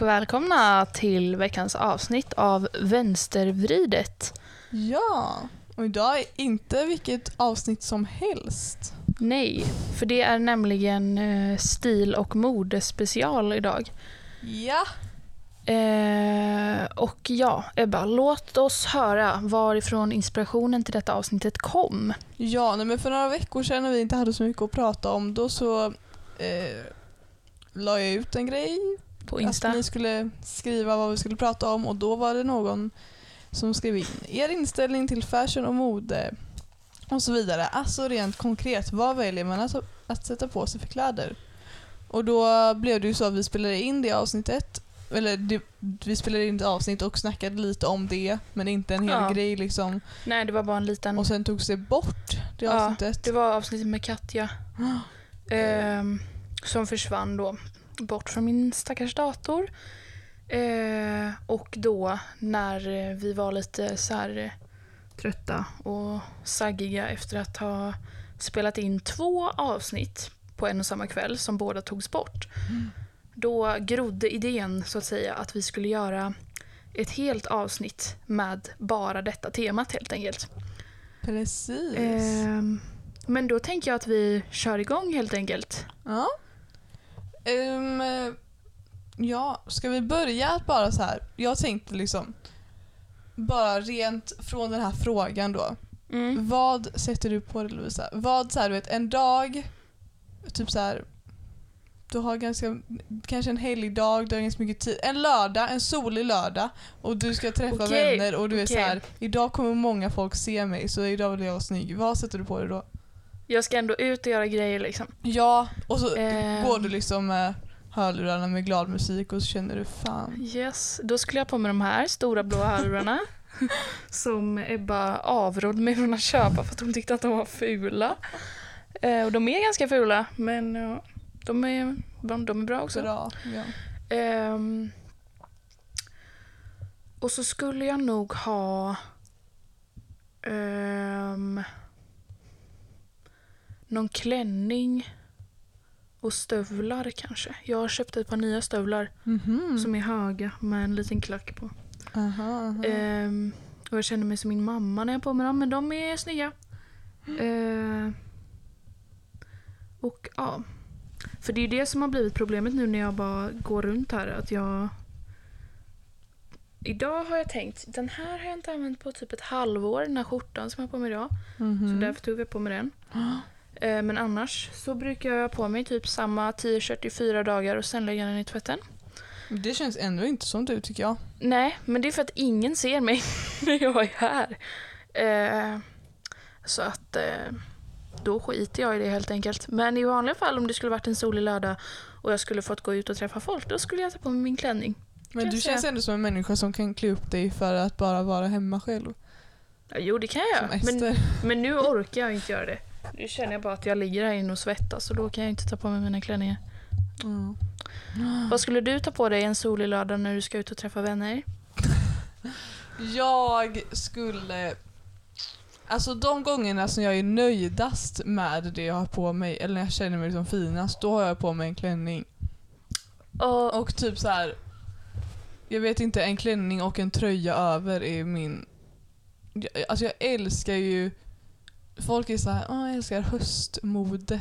och välkomna till veckans avsnitt av Vänstervridet. Ja, och idag är inte vilket avsnitt som helst. Nej, för det är nämligen eh, stil och modespecial idag. Ja, Eh, och ja, Ebba, låt oss höra varifrån inspirationen till detta avsnittet kom. ja men för några veckor sedan när vi inte hade så mycket att prata om då så eh, la jag ut en grej På Insta. att ni skulle skriva vad vi skulle prata om och då var det någon som skrev in er inställning till fashion och mode och så vidare. Alltså rent konkret, vad väljer man att, att sätta på sig för kläder? Och då blev det ju så att vi spelade in det avsnittet, eller det, vi spelade in ett avsnitt och snackade lite om det, men inte en hel Ja. grej liksom. Nej, det var bara en liten... Och sen togs det bort, det Ja, avsnittet. Det var avsnittet med Katja. ehm, som försvann då bort från min stackars dator. Eh, och då när eh, vi var lite så här eh, trötta och saggiga efter att ha spelat in två avsnitt på en och samma kväll som båda togs bort. Då grodde idén så att säga att vi skulle göra ett helt avsnitt med bara detta temat helt enkelt. Precis. Ehm, men då tänker jag att vi kör igång helt enkelt. Ja. Eh, ja, ska vi börja att bara så här. Jag tänkte liksom bara rent från den här frågan då. Mm. Vad sätter du på dig Lovisa? Vad så här, du vet en dag, typ så här. Du har ganska, kanske en helgdag, du har ganska mycket tid. En lördag, en solig lördag och du ska träffa Okej, vänner och du är okej. så här. idag kommer många folk se mig så idag vill jag vara snygg. Vad sätter du på dig då? Jag ska ändå ut och göra grejer liksom. Ja, och så Ehm. går du liksom med hörlurarna med glad musik och så känner du fan. Yes, då skulle jag på mig de här stora blå hörlurarna. som Ebba avrådde mig från att köpa för att hon tyckte att de var fula. Eh, och de är ganska fula, men ja, de, är, de, är bra också. Bra. Ja. Ehm, och så skulle jag nog ha ehm, någon klänning och stövlar kanske. Jag har köpt ett par nya stövlar Mhm. som är höga med en liten klack på. Aha, aha. Ehm, och jag känner mig som min mamma när jag har på mig dem, men de är snygga. Ehm, och ja. För det är ju det som har blivit problemet nu när jag bara går runt här. Att jag... Idag har jag tänkt, den här har jag inte använt på typ ett halvår, den här skjortan som jag har på mig idag. Mhm. Så därför tog jag på mig den. Ehm, men annars så brukar jag ha på mig typ samma t-shirt i fyra dagar och sen lägga den i tvätten. Det känns ändå inte som du tycker jag. Nej, men det är för att ingen ser mig när jag är här. Eh, så att eh, då skiter jag i det helt enkelt. Men i vanliga fall om det skulle varit en solig lördag och jag skulle fått gå ut och träffa folk, då skulle jag ta på mig min klänning. Men Kan du känns ändå som en människa som kan klä upp dig för att bara vara hemma själv. Ja, jo, det kan jag. Men, men nu orkar jag inte göra det. Nu känner jag bara att jag ligger här inne och svettas och då kan jag inte ta på mig mina klänningar. Mm. Vad skulle du ta på dig en solig lördag när du ska ut och träffa vänner? Jag skulle... Alltså de gångerna som jag är nöjdast med det jag har på mig, eller när jag känner mig som finast, då har jag på mig en klänning. Och, Och typ så här. Jag vet inte, en klänning och en tröja över är min... Alltså jag älskar ju... Folk är så här, Åh, jag älskar höstmode.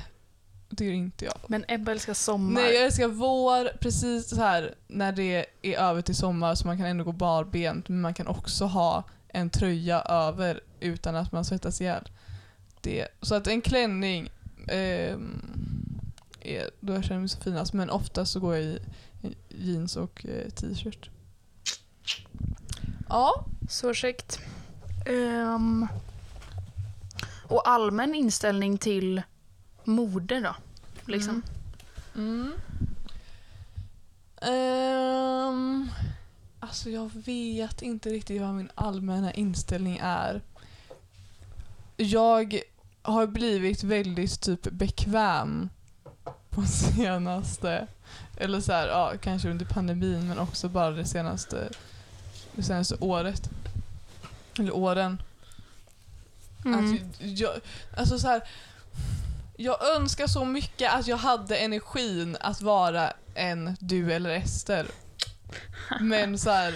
Det gör inte jag. men Ebba älskar sommar. Nej, jag älskar vår, precis så här när det är över till sommar så man kan ändå gå barbent men man kan också ha en tröja över utan att man svettas ihjäl. Det, så att en klänning ehm, är då jag känner mig så finast men ofta så går jag i jeans och eh, t-shirt. Ja, Så käckt. Ehm, och allmän inställning till mode då? Liksom. Mm. mm. Ehm, alltså jag vet inte riktigt vad min allmänna inställning är. Jag har blivit väldigt typ bekväm på senaste, eller så här, ja kanske under pandemin men också bara det senaste, det senaste året. Eller åren. Mm. Att jag, alltså så här, Jag önskar så mycket att jag hade energin att vara en du eller Ester. Men så här,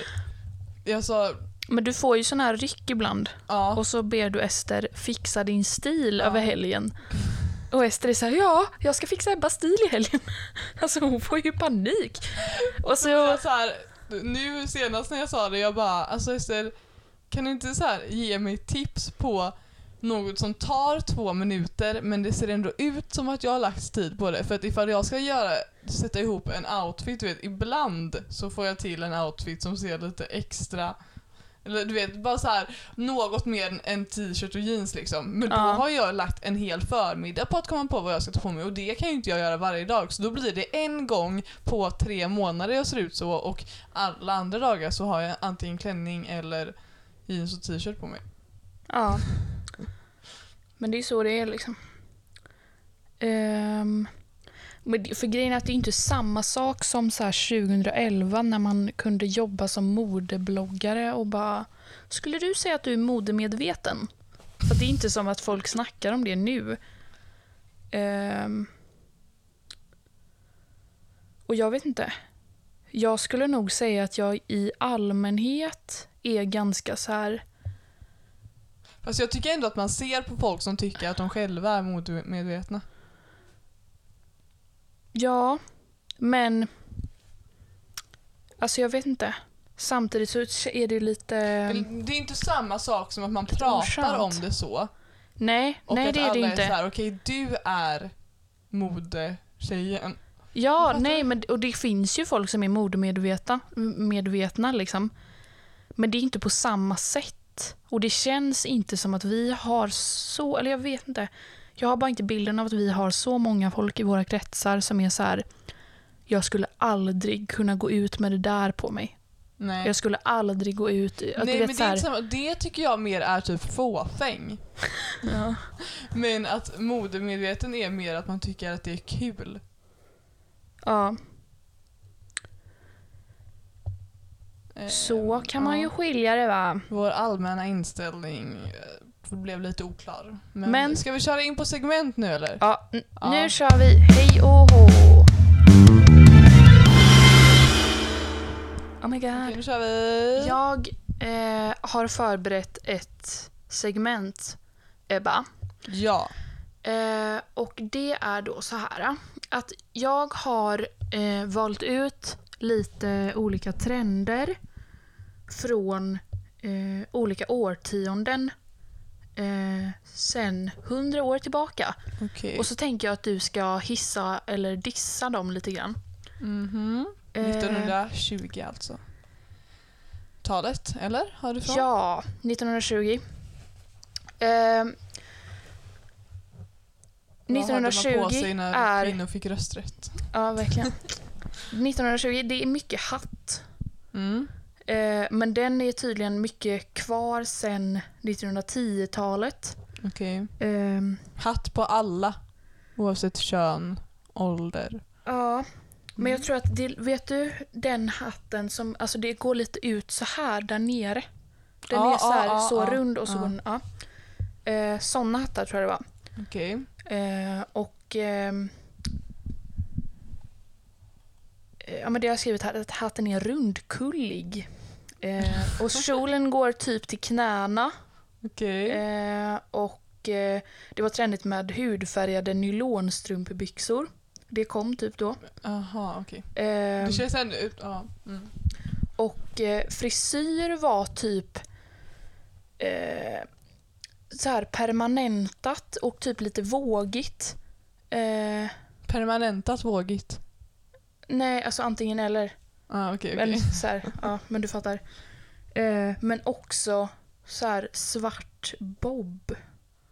jag sa, Men du får ju sån här ryck ibland. ja. Och så ber du Ester fixa din stil Ja. över helgen. Och Ester är såhär, ja, jag ska fixa Ebbas stil i helgen. Alltså hon får ju panik. Och så, Jag så här, nu senast när jag sa det, jag bara, alltså Ester, kan du inte så här ge mig tips på något som tar två minuter men det ser ändå ut som att jag har lagt tid på det. För att ifall jag ska göra, sätta ihop en outfit, du vet, ibland så får jag till en outfit som ser lite extra eller du vet, bara så här något mer än t-shirt och jeans liksom. Men då Ja. har jag lagt en hel förmiddag på att komma på vad jag ska ta på mig och det kan ju inte jag göra varje dag. Så då blir det en gång på tre månader jag ser ut så och alla andra dagar så har jag antingen klänning eller jeans och t-shirt på mig. ja. Men det är så det är liksom. Um, men för grejen är att det är inte samma sak som så här 2011 när man kunde jobba som modebloggare och bara Skulle du säga att du är modemedveten? För det är inte som att folk snackar om det nu. Um, och jag vet inte. Jag skulle nog säga att jag i allmänhet är ganska så här Fast jag tycker ändå att man ser på folk som tycker att de själva är modemedvetna. Ja, men... Alltså jag vet inte. Samtidigt så är det ju lite... Det är inte samma sak som att man pratar oskönt. om det så. Nej, Och nej att det är det alla inte. är så här, okej du är modetjejen. Ja, nej, men och det finns ju folk som är modemedvetna, medvetna liksom. Men det är inte på samma sätt. Och det känns inte som att vi har så, eller jag vet inte. Jag har bara inte bilden av att vi har så många folk i våra kretsar som är så här. Jag skulle aldrig kunna gå ut med det där på mig. Nej. Jag skulle aldrig gå ut... Att Nej vet, men det, är inte samma. det tycker jag mer är typ fåfäng. ja. Men att modemedveten är mer att man tycker att det är kul. ja, Eh, så kan man ju skilja det va. Vår allmänna inställning eh, blev lite oklar. Men, Men- ska vi köra in på segment nu eller? Ja, Ja. nu kör vi. Hej och hå. Oh my god. Okej, nu kör vi. Jag eh, har förberett ett segment, Ebba. Ja. Eh, och det är då så här att jag har eh, valt ut lite olika trender från eh, olika årtionden eh, sen hundra år tillbaka. Okej. Och så tänker jag att du ska hissa eller dissa dem lite grann. Mhm. Eh, 1920 alltså. Talet, eller? Har du från? Ja, 1920. Ehm, Vad hade man på 1920 sig när är... kvinnor fick rösträtt? Ja, verkligen. 1920, det är mycket hatt. Mm. Eh, men den är tydligen mycket kvar sen 1910-talet. Okej. Ehm, Hatt på alla. Oavsett kön, ålder. ja, men Mm. jag tror att det, vet du den hatten som, alltså det går lite ut så här där nere. Den Ja, är så, här, ja, så ja, rund och så går den, ja. Eh, sådana hattar tror jag det var. Okej. Eh, och eh, ja, men det har jag skrivit här, att hatten är rundkullig. Eh, och kjolen går typ till knäna. Okej. Eh, och eh, det var trendigt med hudfärgade nylonstrumpbyxor. Det kom typ då. Aha, okej. Eh, Det känns ändå... Ja. Mm. och eh, frisyr var typ eh, så här permanentat och typ lite vågigt. Permanentat vågigt. Nej, alltså antingen eller. Ah, okej, Men, okej. så här, ja, men du fattar. Eh, men också så här svart bob.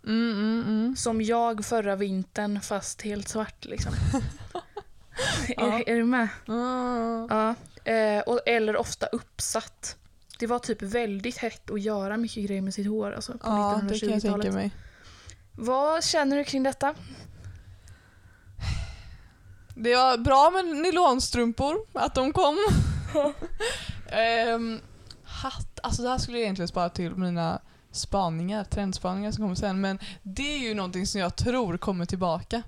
Mm, mm, mm. Som jag förra vintern fast helt svart liksom. Ja. är, är du med? Ah. Ja. Eh, och, eller ofta uppsatt. Det var typ väldigt hett att göra mycket grejer med sitt hår alltså, på Ja, det kan jag tänka 1920-talet. mig. Vad känner du kring detta? Det var bra med nylonstrumpor, att de kom. Ehm, hatt, alltså det här skulle jag egentligen spara till mina spaningar, trendspaningar som kommer sen. Men det är ju någonting som jag tror kommer tillbaka.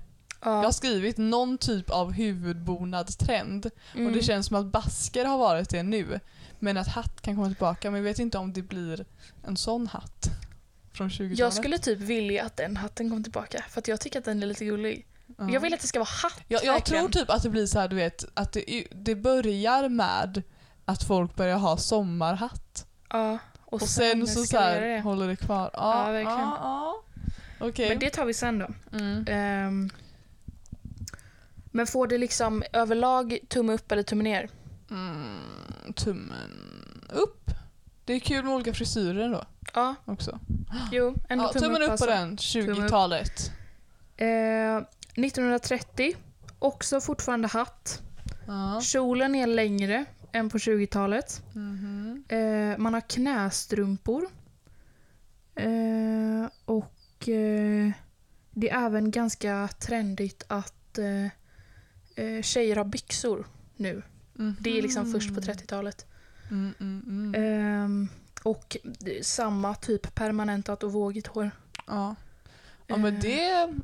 Jag har Ja. skrivit någon typ av huvudbonad-trend och Mm. det känns som att basker har varit det nu. Men att hatt kan komma tillbaka. Men jag vet inte om det blir en sån hatt från 20-talet. Jag skulle typ vilja att den hatten kom tillbaka för att jag tycker att den är lite gullig. Ja. Jag vill att det ska vara hatt jag, jag verkligen. tror typ att det blir så här, du vet, att det, det börjar med att folk börjar ha sommarhatt. Ja, och, Och sen så, så här, det. håller det kvar. Ja, Ja, verkligen. Ja, ja. Okej. Men det tar vi sen då. Mm. Ehm, men får det liksom överlag tumme upp eller tumme ner? Mm, tummen upp. Det är kul med olika frisyrer då Ja, också. jo, ändå Ja, tumme, tummen upp på alltså. den, 20-talet. Eh, 1930, också fortfarande hatt. Ja. Kjolen är längre än på 20-talet. Mhm. Eh, man har knästrumpor. Eh, och eh, det är även ganska trendigt att eh, eh, tjejer har byxor nu. Det är liksom först på 30-talet. Mm, mm, mm. Ehm, och samma typ permanentat och vågigt hår. Ja. ja, men Eh, det,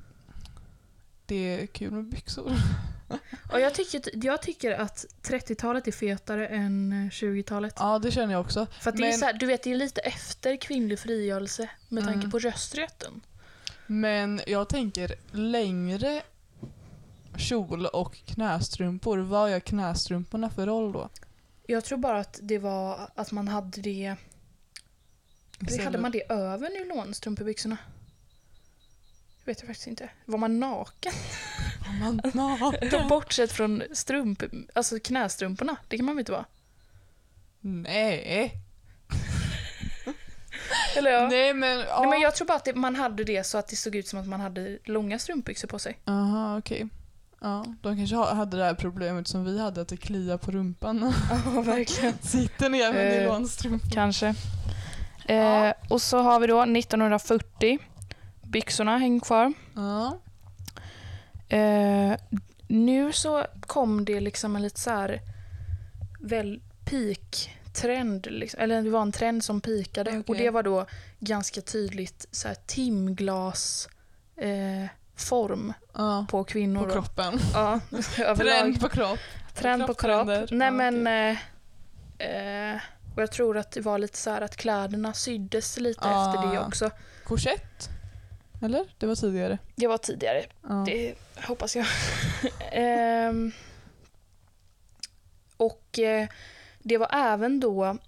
det är kul med byxor. Och jag, tycker, jag tycker att 30-talet är fetare än eh, 20-talet. Ja, det känner jag också. För att det är Men- så här, du vet, det är lite efter kvinnlig frigörelse med tanke Mm. på rösträtten. Men jag tänker längre kjol och knästrumpor. Vad gör knästrumporna för roll då? Jag tror bara att det var att man hade det... Eller hade man det över nylonstrumpebyxorna? Vet jag faktiskt inte. Var man naken? Man naken? Bortsett från strump, alltså knästrumporna. Det kan man väl inte vara? Nej. Eller ja. Nej, Nej men, ja. men jag tror bara att det, man hade det så att det såg ut som att man hade långa strumpbyxor på sig. Aha, okej. Ja, de kanske ha- hade det här problemet som vi hade, att det kliar på rumpan. Ja, verkligen. Sitter ner med Eh, nylonstrumpor. Kanske. Ja. Eh, och så har vi då 1940. Byxorna hänger kvar. Ja. Eh, nu så kom det liksom en lite så här väl peak-trend. Liksom. Eller det var en trend som pikade. Okej. Och det var då ganska tydligt så här timglas eh, form ja. på kvinnor. På kroppen. Ja. Trend på kropp. Trend på kropp. Nej Ja, men... Eh, eh, och jag tror att det var lite så här att kläderna syddes lite Ah. efter det också. Korsett? Eller? Det var tidigare. Det var tidigare, Ja. det hoppas jag. Ehm, och eh, det var även då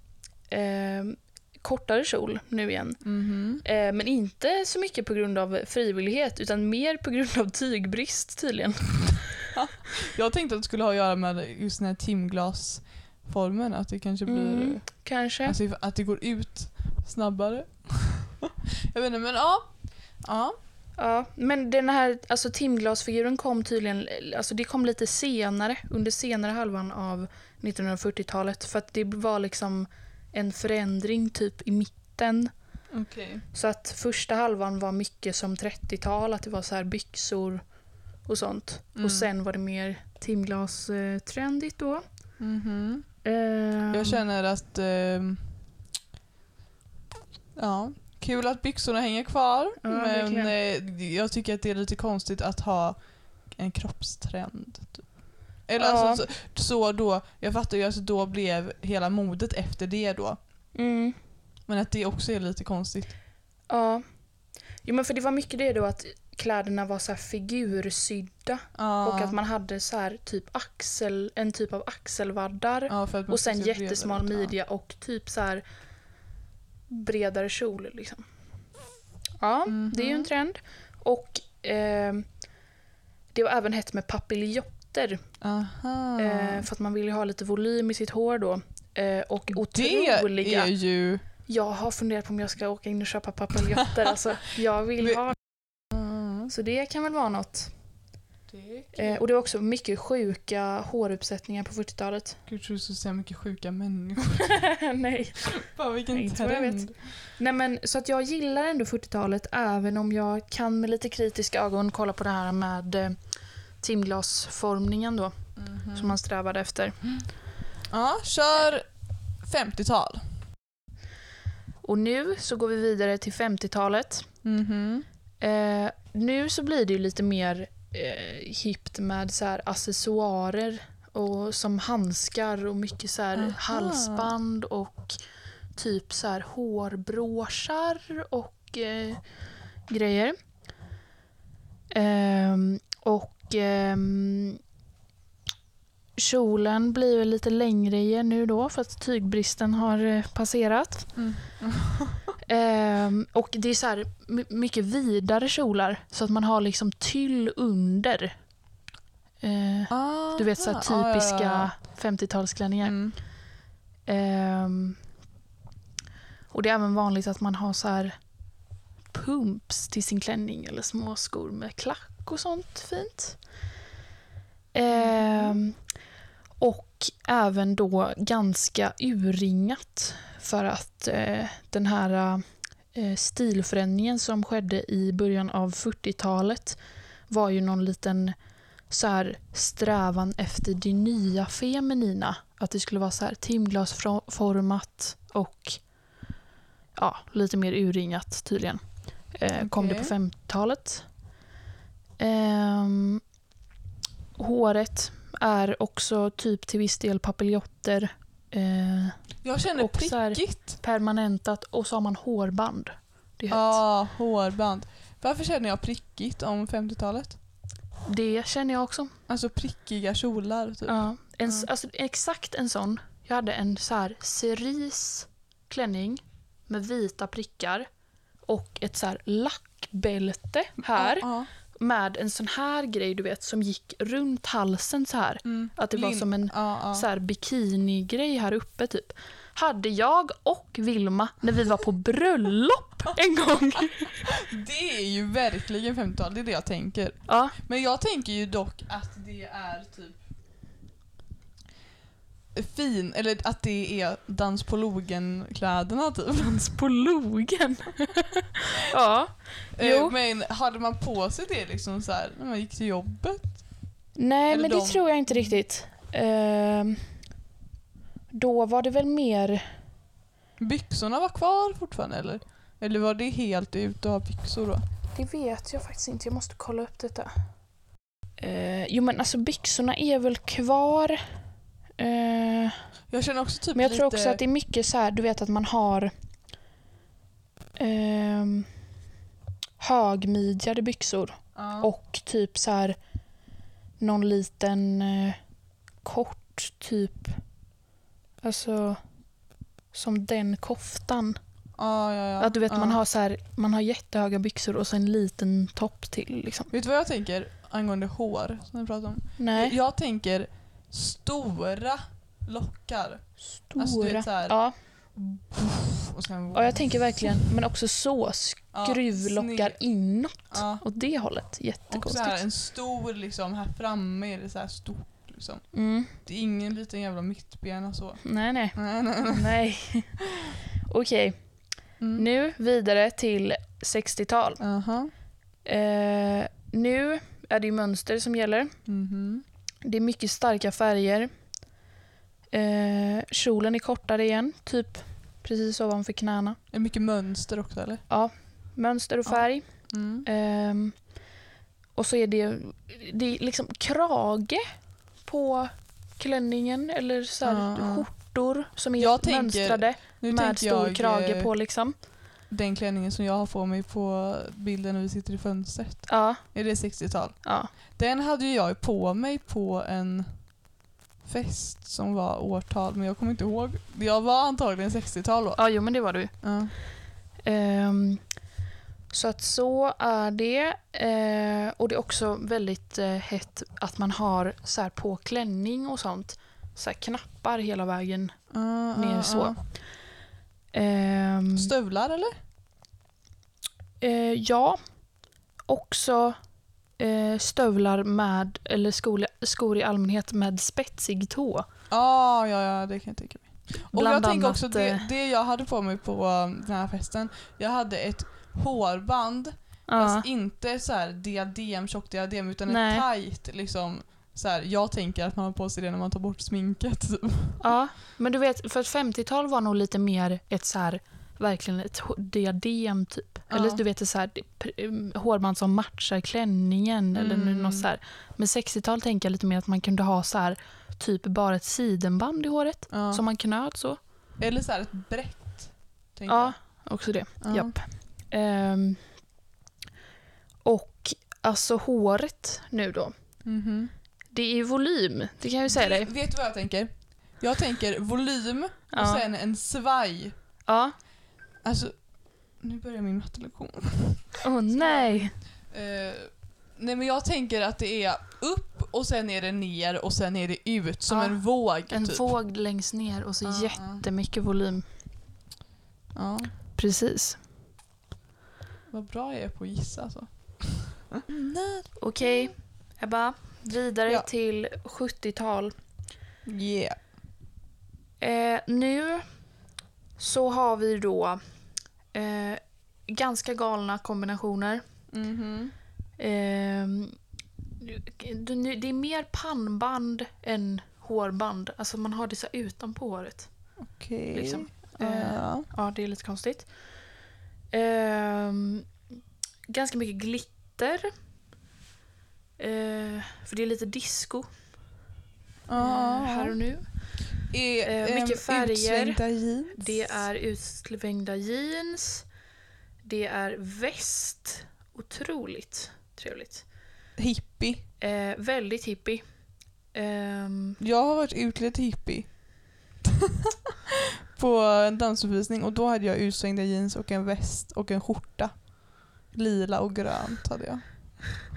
ehm, kortare kjol nu igen. Mhm. Eh, men inte så mycket på grund av frivillighet utan mer på grund av tygbrist tydligen. Jag tänkte att det skulle ha att göra med just den här timglasformen, att det kanske blir... Mm, kanske. Alltså att det går ut snabbare. jag vet inte men ja. Ja. Ja, men den här alltså timglasfiguren kom tydligen, alltså det kom lite senare, under senare halvan av 1940-talet för att det var liksom en förändring typ i mitten. Okej. Så att första halvan var mycket som 30-tal, att det var så här byxor och sånt. Mm. Och sen var det mer timglas-trendigt då. Mhm. Ehm, Jag känner att... ehm, ja, kul att byxorna hänger kvar. Ja, men eh, jag tycker att det är lite konstigt att ha en kroppstrend. Typ. Eller Ja. alltså, så, så då, jag fattar ju att då blev hela modet efter det då. Mm, Men att det också är lite konstigt. ja. Jo men för det var mycket det då att kläderna var så här figursydda. Ja. Och att man hade så här typ axel, en typ av axelvaddar. Man och sen jättesmal midja och typ så här bredare kjol. Liksom. Ja, det är ju en trend. Och eh, det var även hett med papiljotter. Eh, för att man vill ju ha lite volym i sitt hår då. Eh, och det otroliga... är ju... Jag har funderat på om jag ska åka in och köpa papiljotter. alltså, jag vill Vi- ha Mm, Så det kan väl vara något. Det. Eh, och det var också mycket sjuka håruppsättningar på 40-talet. Gud, tror du skulle säga mycket sjuka människor. Nej. Fan vilken Inte vad jag vet. trend. Nej men så att jag gillar ändå 40-talet även om jag kan med lite kritiska ögon kolla på det här med eh, timglasformningen då Mhm. som man strävade efter. Ja, kör 50-tal. Och nu så går vi vidare till 50-talet. Mhm. Eh, nu så blir det ju lite mer eh, hippt med så här accessoarer och som handskar och mycket så här halsband och typ så här hårbråsar och eh, grejer. Ehm, och ehm, kjolen blir väl lite längre igen nu då för att tygbristen har eh, passerat. Mm. Ehm, och det är så här my- mycket vidare kjolar så att man har liksom tyll under. Eh, du vet så här Aha, ja, typiska ja, 50-talsklänningar. ja. Mm. Ehm, och det är även vanligt att man har så här pumps till sin klänning eller små skor med klack och sånt fint. Ehm, och även då ganska urringat för att eh, den här eh, stilförändringen som skedde i början av 40-talet var ju någon liten så här strävan efter det nya feminina. Att det skulle vara så här timglasformat och ja, lite mer urringat tydligen. Eh, Kom det på Okej. 50-talet. Ehm, håret är också typ till viss del papiljotter. Eh, Jag känner Och prickigt. permanentat och så har man hårband. Det, är. Ja, hårband. Varför känner jag prickigt om 50-talet? det känner jag också. Alltså prickiga kjolar typ. Ja, en, Ja. alltså, exakt en sån. Jag hade en så här cerise klänning med vita prickar och ett så här lackbälte här Ja, med en sån här grej du vet som gick runt halsen så här. Mm. Att det var som en ja, ja. så här bikinigrej här uppe typ. Hade jag och Vilma när vi var på bröllop en gång. Det är ju verkligen 50-tal, det är det jag tänker. Ja, Men jag tänker ju dock att det är typ fin, eller att det är dans på logen-kläderna typ. dans på logen. ja. Eh, Jo. Men hade man på sig det liksom så här när man gick till jobbet? Nej, Eller men de- det tror jag inte riktigt. Ehm, då var det väl mer... Byxorna var kvar fortfarande eller? Eller var det helt ut att ha byxor då? Det vet jag faktiskt inte. Jag måste kolla upp detta. Uh, jo, men alltså byxorna är väl kvar. Eh, Jag känner också typ men jag lite... tror också att det är mycket så här, du vet att man har um, högmidjade byxor Ja. och typ så här någon liten eh, kort typ, alltså som den koftan. ja, ja, ja. Att du vet ja. man har så här, man har jättehöga byxor och så en liten topp till liksom. Vet du vad jag tänker angående hår som vi pratade om? Nej, Jag tänker stora lockar. stora. Alltså, du vet, så här- ja, Och sen, ja, jag tänker verkligen, men också så Ja, skruvlockar sned. inåt. Ja. Åt det hållet. Och så Jättekonstigt. här, en stor liksom, här framme är det så här stort liksom. Mm. Det är ingen liten jävla mittbena så. Nej, nej. Nej, nej, nej. nej. Okej, Mm. nu vidare till 60-tal. Aha. Eh, nu är det ju mönster som gäller. Mhm. Det är mycket starka färger. Eh, kjolen är kortare igen, typ precis ovanför knäna. Är det mycket mönster också eller? Mönster och Ja. färg. Mm. Ehm, och så är det, det är liksom krage på klänningen eller så här Ja, ja. skjortor som är Jag tänker- mönstrade Nu med tänker stor jag krage eh, på. liksom. Den klänningen som jag har på mig på bilden när vi sitter i fönstret. Ja, Är det 60-tal? ja. Den hade ju jag på mig på en fest som var årtal, men jag kommer inte ihåg. Jag var antagligen 60-tal då. ja, jo men det var du. Ja. Ehm, så att så är det. Eh, och det är också väldigt eh, hett att man har så här på klänning och sånt. Så här knappar hela vägen Ja, ner ja, så. Ja. Ehm, Stövlar eller? eh, ja, också eh, stövlar med, eller skor, skor i allmänhet med spetsig tå. Ja, ja, ja, det kan jag tänka mig. Och jag tänker också det, eh, det jag hade på mig på um, den här festen, jag hade ett hårband, Ja, fast inte så här diadem, tjockt diadem, utan Nej. ett tight liksom. Så här, jag tänker att man har på sig det när man tar bort sminket. typ. ja, men du vet, för att 50-tal var nog lite mer ett så här verkligen ett diadem typ. Eller Ja. du vet, det så här, pr- hårband som matchar klänningen. Eller Mm. något så här. Men 60-tal tänker jag lite mer att man kunde ha så här, typ bara ett sidenband i håret. Ja. Som man knöt så. Eller så här ett brett. Ja, också det. jag. Japp. Ehm, och alltså håret nu då. Mhm. Det är ju volym, det kan jag ju säga dig. Vet du vad jag tänker? Jag tänker volym och Ja. sen en svaj. Ja. Alltså, nu börjar min mattelektion. Åh nej. Eh, nej men jag tänker att det är upp och sen är det ner och sen är det ut som Ja, en våg. En typ. våg längst ner och så Ja, jättemycket volym. Ja, Precis. vad bra jag är på att gissa alltså. Okej, Ebba. Vidare Ja. till 70-tal. Yeah. Eh, nu så har vi då eh, ganska galna kombinationer. Mhm. Ehm, det det är mer pannband än hårband. Alltså man har det så utanpå håret. Okej. Liksom. Eh, Ja. Ja, det är lite konstigt. Ehm, ganska mycket glitter. Eh, för det är lite disco eh, här och nu. Är, Eh, ehm, mycket färger. Det är utsvängda jeans. Det är väst. Otroligt trevligt. Hippie. Eh, väldigt hippie. Ehm, Jag har varit utklädd till hippie. på en dansuppvisning och då hade jag utsvängda jeans och en väst och en skjorta. Lila och grönt hade jag.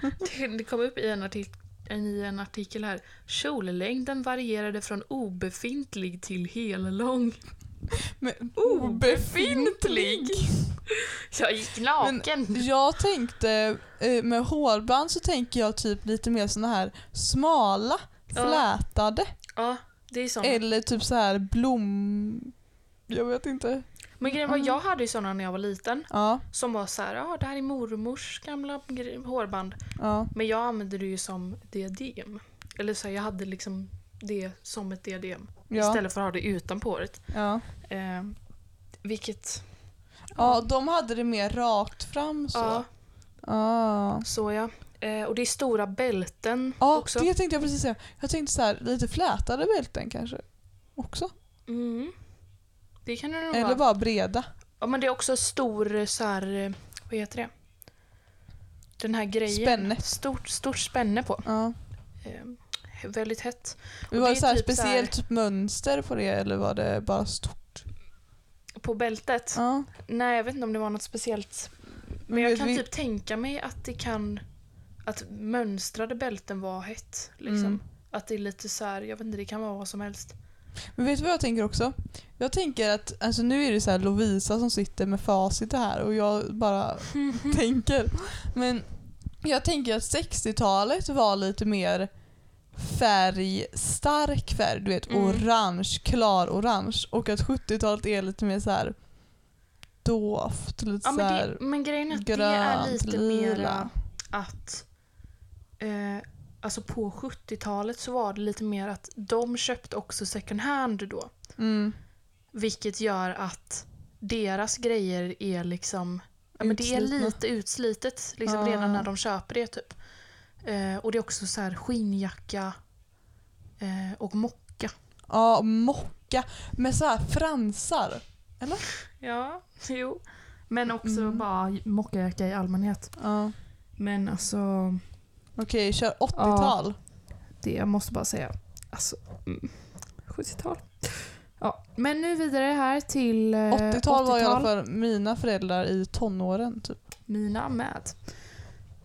det, kom upp i en, artik- i en artikel här. Kjollängden varierade från obefintlig till hellång. Men Obefintlig? Jag gick naken. Jag tänkte, eh, med hårband så tänker jag typ lite mer såna här smala, Ja. flätade. ja, det är sånt. Eller typ så här blom... Jag vet inte. Men grejen var, Mm. jag hade ju såna när jag var liten. Ja, Som var så här, ja det här är mormors gamla hårband. ja. Men jag använde det ju som diadem. Eller så här, jag hade liksom det som ett diadem. Ja, Istället för att ha det utanpå håret. ja. Eh, vilket, ja, de hade det mer rakt fram så. ja, Ja. så ja. Eh, och det är stora bälten Ja, också. det tänkte jag precis säga. Jag tänkte så här, lite flätade bälten kanske. Också. Mm. Det kan det nog Eller vara. bara breda. Ja, men det är också stor så här, eh, vad heter det? Den här grejen. Spänne. Stort, stort spänne på. Ja. Eh, väldigt hett. Det Och var det det så här typ så här- speciellt mönster på det eller var det bara stort? På bältet? Ja. Nej, jag vet inte om det var något speciellt. Men Men jag kan vi- typ tänka mig att det kan... Att mönstrade bälten var hett. Liksom. Mm. Att det är lite så här, jag vet inte, det kan vara vad som helst. Men vet du vad jag tänker också? Jag tänker att, alltså nu är det så här Lovisa som sitter med facit här och jag bara tänker. Men jag tänker att 60-talet var lite mer färgstark färg, du vet Mm. orange, klar orange och att 70-talet är lite mer så här doft, lite Ja, så men, det, men grejen är att det är grönt, lite lila. mera att... Eh, alltså på 70-talet så var det lite mer att de köpte också second hand då. Mm. Vilket gör att deras grejer är liksom... Ja, men det är lite utslitet liksom Ja. redan när de köper det typ. Eh, och det är också så här skinnjacka eh, och mocka. Ja, mocka med så här fransar. Ja, jo. Men också Mm. bara mockajacka i allmänhet. Ja. Men alltså, Okej, kör 80-tal. det jag måste bara säga. Alltså, mm, 70-tal. Ja, men nu vidare här till eh, 80-tal var i alla 80-tal. fall mina föräldrar i tonåren typ. Mina med.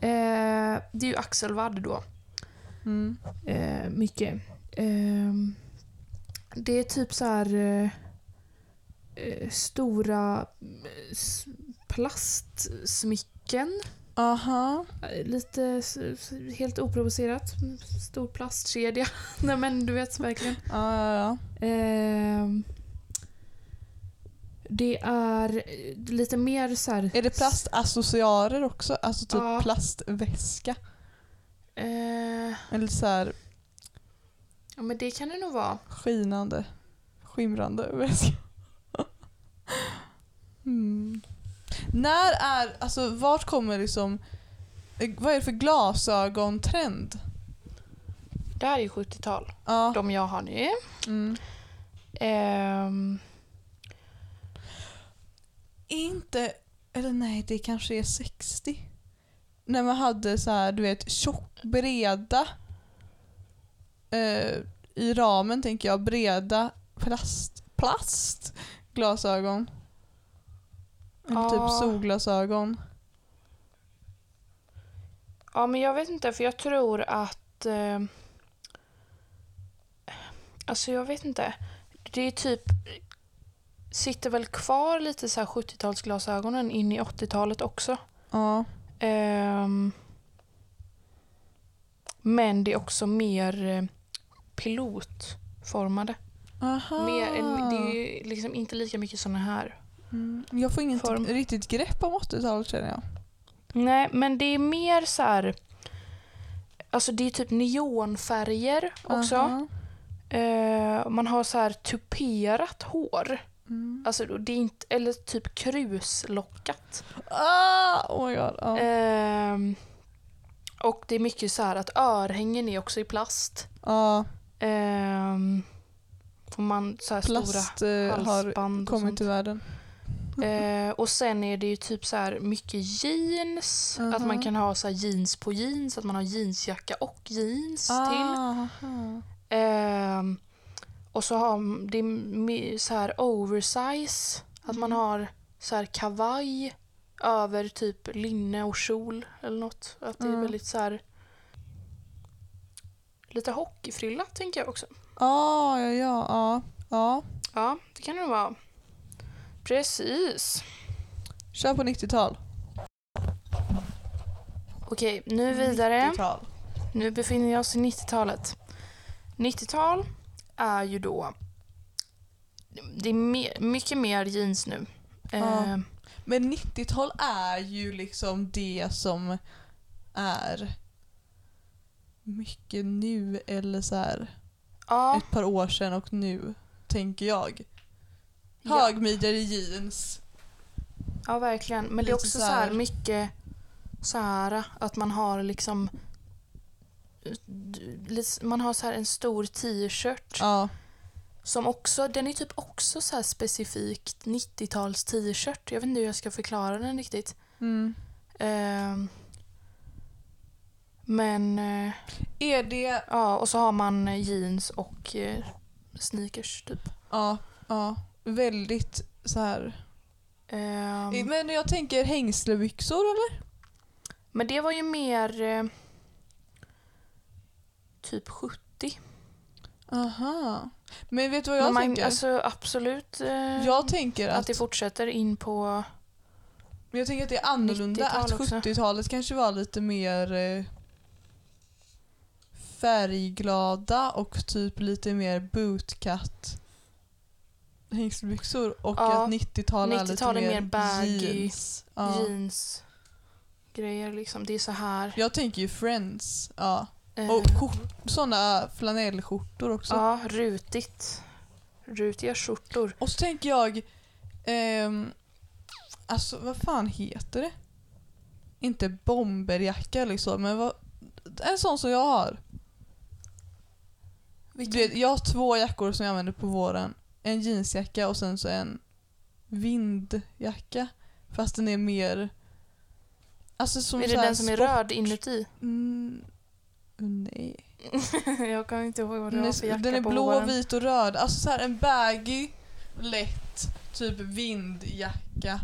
Eh, det är ju axelvadd då. Mm. Eh, mycket. Ehm, det är typ så här eh, eh, stora eh, s- plastsmycken. Aha. Eh, Lite helt oprovocerat. Stor plastkedja. Nej men du vet verkligen. Ja, ja, ja. Ehm, det är eh, lite mer så här... Är det plastaccessoarer också? Alltså typ Ja. plastväska? Eh, Eller så här ja men det kan det nog vara. skinande, skimrande väska? Hmm. När är, alltså vart kommer liksom, vad är det för glasögontrend? Det här är ju 70-tal. Ja. De jag har nu. Mm. Ehm, Inte, eller nej det kanske är 60. När man hade så här, du vet tjock, breda eh, i ramen tänker jag, breda plast, plast glasögon. Eller Ja. typ solglasögon. ja, men jag vet inte, för jag tror att... Eh, alltså, jag vet inte. Det är typ... Sitter väl kvar lite så här 70-talsglasögonen in i 80-talet också. Ja. Ehm, men det är också mer eh, pilotformade. Aha. Mer, det är ju liksom inte lika mycket såna här. Mm. Jag får inget Form. riktigt grepp om 80-talet känner jag. Nej, men det är mer så här... Alltså det är typ neonfärger också. Aha. Eh, man har så här tuperat hår. Mm. Alltså det är inte, eller typ kruslockat. Ah, oh my god. Ja. Ehm, och det är mycket så här att örhängen är också i plast. Ja, och man så här stora plast eh, har halsband och kommit sånt. till världen. Eh, och sen är det ju typ så här mycket jeans. Att man Mhm. kan ha så här jeans på jeans. Att man har jeansjacka och jeans till. Aha. Ehm, och så har det så här oversize. Att man Mm. har så här kavaj över typ linne och kjol eller något. Att det är väldigt så här lite hockeyfrilla tänker jag också. Ah, ja, ja, ja, ja. Ja, det kan det vara. Precis. Kör på 90-tal. Okej, nu vidare. 90-tal. Nu befinner vi oss i 90-talet. 90-tal är ju då... Det är me- mycket mer jeans nu. Ja. Eh, Men 90-tal är ju liksom det som är mycket nu eller så här ja, ett par år sedan och nu, tänker jag. Ja, Högmidjade jeans. ja, verkligen. Men det är också så här mycket så här att man har liksom... Man har så här en stor t-shirt Ja. som också, den är typ också så här specifikt 90-tals t-shirt. Jag vet inte hur jag ska förklara den riktigt. Mm. Ehm, men eh, Är det... ja, och så har man jeans och eh, sneakers typ. Ja, ja. Väldigt så här. Ehm, Men jag tänker hängslebyxor eller? men det var ju mer eh, typ 70. Aha. Men vet du vad jag man, tänker? Alltså absolut eh, jag tänker att att, det fortsätter in på... jag tänker att det är annorlunda 90-tal att också. 70-talet kanske var lite mer eh, färgglada och typ lite mer bootcut hängslebyxor och Ja, att 90-tal är lite 90-tal är mer, mer baggy, jeans. Ja. jeans grejer liksom. Det är så här. Jag tänker ju Friends. Ja. eh, Och sådana flanellskjortor också. Ja, rutigt. Rutiga skjortor. Och så tänker jag, ehm, alltså vad fan heter det? Inte bomberjacka liksom, men vad, en sån som jag har. Du vet, jag har två jackor som jag använder på våren. En jeansjacka och sen så en vindjacka. Fast den är mer... Alltså som är det den som är röd inuti? Mm, nej. jag kan inte ihåg vad det Den var för är, jacka den är på blå, våren. vit och röd. Alltså så här en baggy, lätt, typ vindjacka.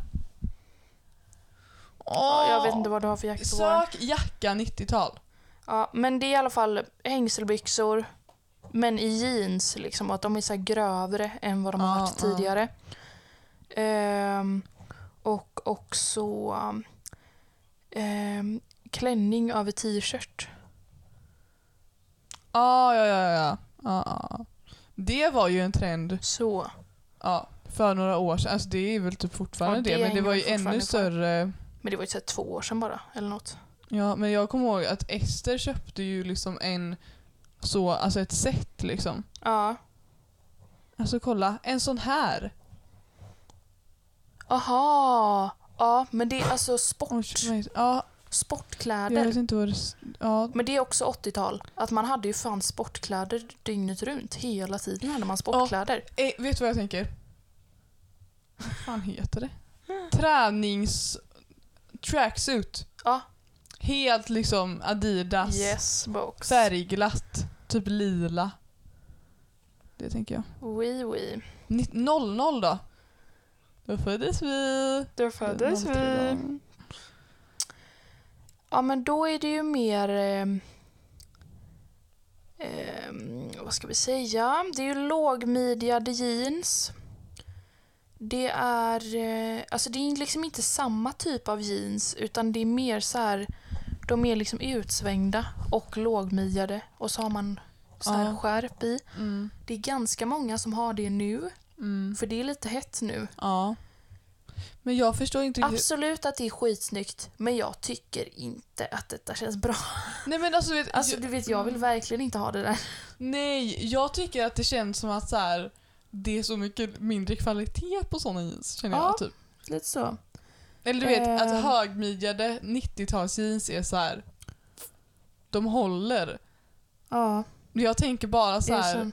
Ja, jag vet inte vad du har för jacka på våren. Sök jacka 90-tal. Ja, men det är i alla fall hängselbyxor. Men i jeans liksom. Att de är så grövre än vad de har varit tidigare. Ehm, och också ehm, klänning över t-shirt. Ah, ja, ja, ja. ja. Det var ju en trend Så. ja, för några år sedan. Alltså det är väl typ fortfarande Ja, det det, men det var ju ännu större. Men det var ju så två år sedan bara. Eller något. Ja, men jag kommer ihåg att Ester köpte ju liksom en så, alltså ett set liksom. Ja. Alltså kolla, en sån här. Aha! Ja, men det är alltså sport, Oj, Ja, jag sportkläder. vet inte vad det... Ja, Men det är också 80-tal. Att man hade ju fan sportkläder dygnet runt. Hela tiden hade man sportkläder. eh, vet du vad jag tänker? Vad fan heter det? Tränings... Tracksuit. Ja. Helt liksom Adidas. Yes, box. Färgglatt. Typ lila. Det tänker jag. Oui, oui. Nitt- 00 då? Då föddes vi. Då föddes 03 vi. Ja, men då är det ju mer... ehm, vad ska vi säga? Det är ju lågmidjade jeans. Det är... Eh, alltså det är liksom inte samma typ av jeans utan det är mer så här... De är liksom utsvängda och lågmidjade och så har man så här Ja. skärp i. Mm. Det är ganska många som har det nu, Mm. för det är lite hett nu. Ja. Men jag förstår inte. Absolut att det är skitsnyggt, men jag tycker inte att detta känns bra. Nej men alltså, vet, Alltså du vet, jag vill verkligen inte ha det där. Nej, jag tycker att det känns som att så här, det är så mycket mindre kvalitet på såna jeans känner Ja. jag typ. Lite så. Eller du vet Eh. att högmidjade 90-talsjeans är så här. De håller. Ja, Jag tänker bara så här.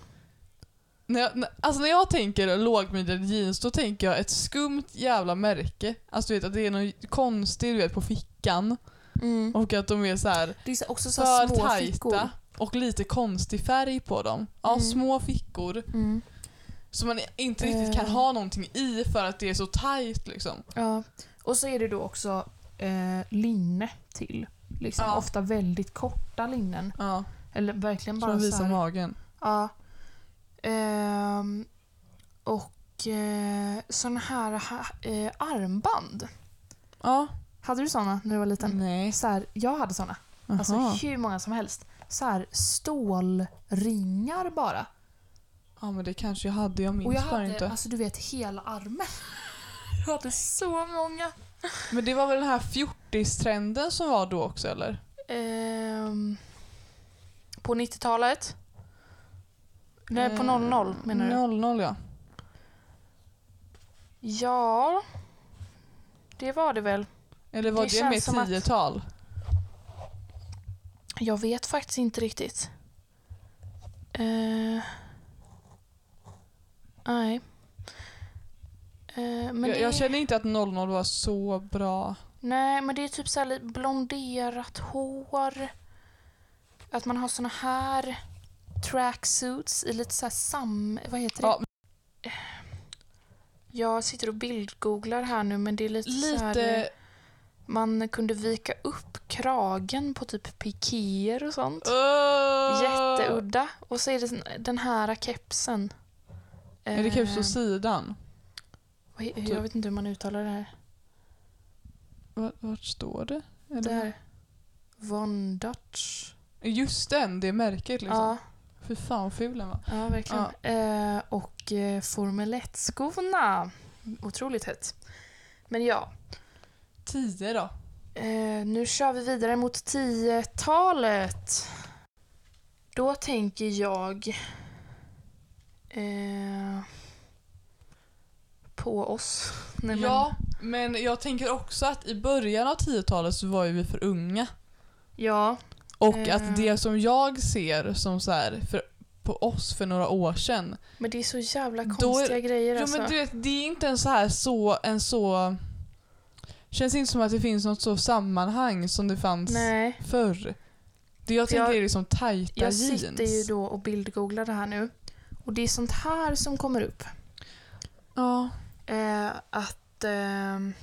När jag, alltså när jag tänker lågmidjade jeans då tänker jag ett skumt jävla märke. Alltså du vet att det är något konstigt du vet på fickan. Mm. Och att de är så här Det är så- också så för små fickor. tajta. Och lite konstig färg på dem. Ja, Mm. små fickor. Mm. Som man inte riktigt kan Eh. ha någonting i för att det är så tajt liksom. Ja. Och så är det då också eh, linne till. Liksom. Ja. Ofta väldigt korta linnen. Ja, Eller verkligen bara som så visar här. magen. Ja. Ehm, och eh, såna här ha, eh, armband. Ja. Hade du såna när du var liten? Nej. Så här, jag hade såna. Alltså hur många som helst. Så här stålringar bara. Ja men det kanske jag hade, jag minns Och jag bara hade, inte. alltså du vet hela armen. Jag hade så många. Men det var väl den här fjortistrenden som var då också eller? Ehm, på 90-talet? Nej, på 00 menar du? 00 ja. Ja, det var det väl. Eller var Det det, med som att- tiotal? Jag vet faktiskt inte riktigt. Eh, nej. Eh, men jag, det, jag känner inte att 00 var så bra. Nej, men det är typ så här lite blonderat hår. Att man har såna här tracksuits i lite så här sam... Vad heter det? Ja, Jag sitter och bildgooglar här nu men det är lite, så här... lite... Man kunde vika upp kragen på typ pikéer och sånt. Uh, Jätteudda. Och så är det den här kepsen. Är det keps på Eh, sidan? He- typ? Jag vet inte hur man uttalar det här. Vart, står det? Eller? Där. Von Dutch. Just den, det märket liksom. Ja, Fy fan vad ful den var. ja, verkligen. Eh, och eh, Formel 1-skorna. Otroligt hett. Men ja, 10 då? eh, nu kör vi vidare mot 10-talet. Då tänker jag eh, på oss. Nej, men- Ja, men jag tänker också att i början av 10-talet så var ju vi för unga. ja, Och Eh. att det som jag ser som så här för, på oss för några år sedan. men det är så jävla Då är- konstiga grejer Jo alltså. men du vet, det är inte en så här så, en så... Känns inte som att det finns något så sammanhang som det fanns Nej. förr. Det jag tänker Jag- är liksom tajta Jag jeans. sitter ju då och bildgooglar det här nu. Och det är sånt här som kommer upp. Ja. Eh, att... ehm,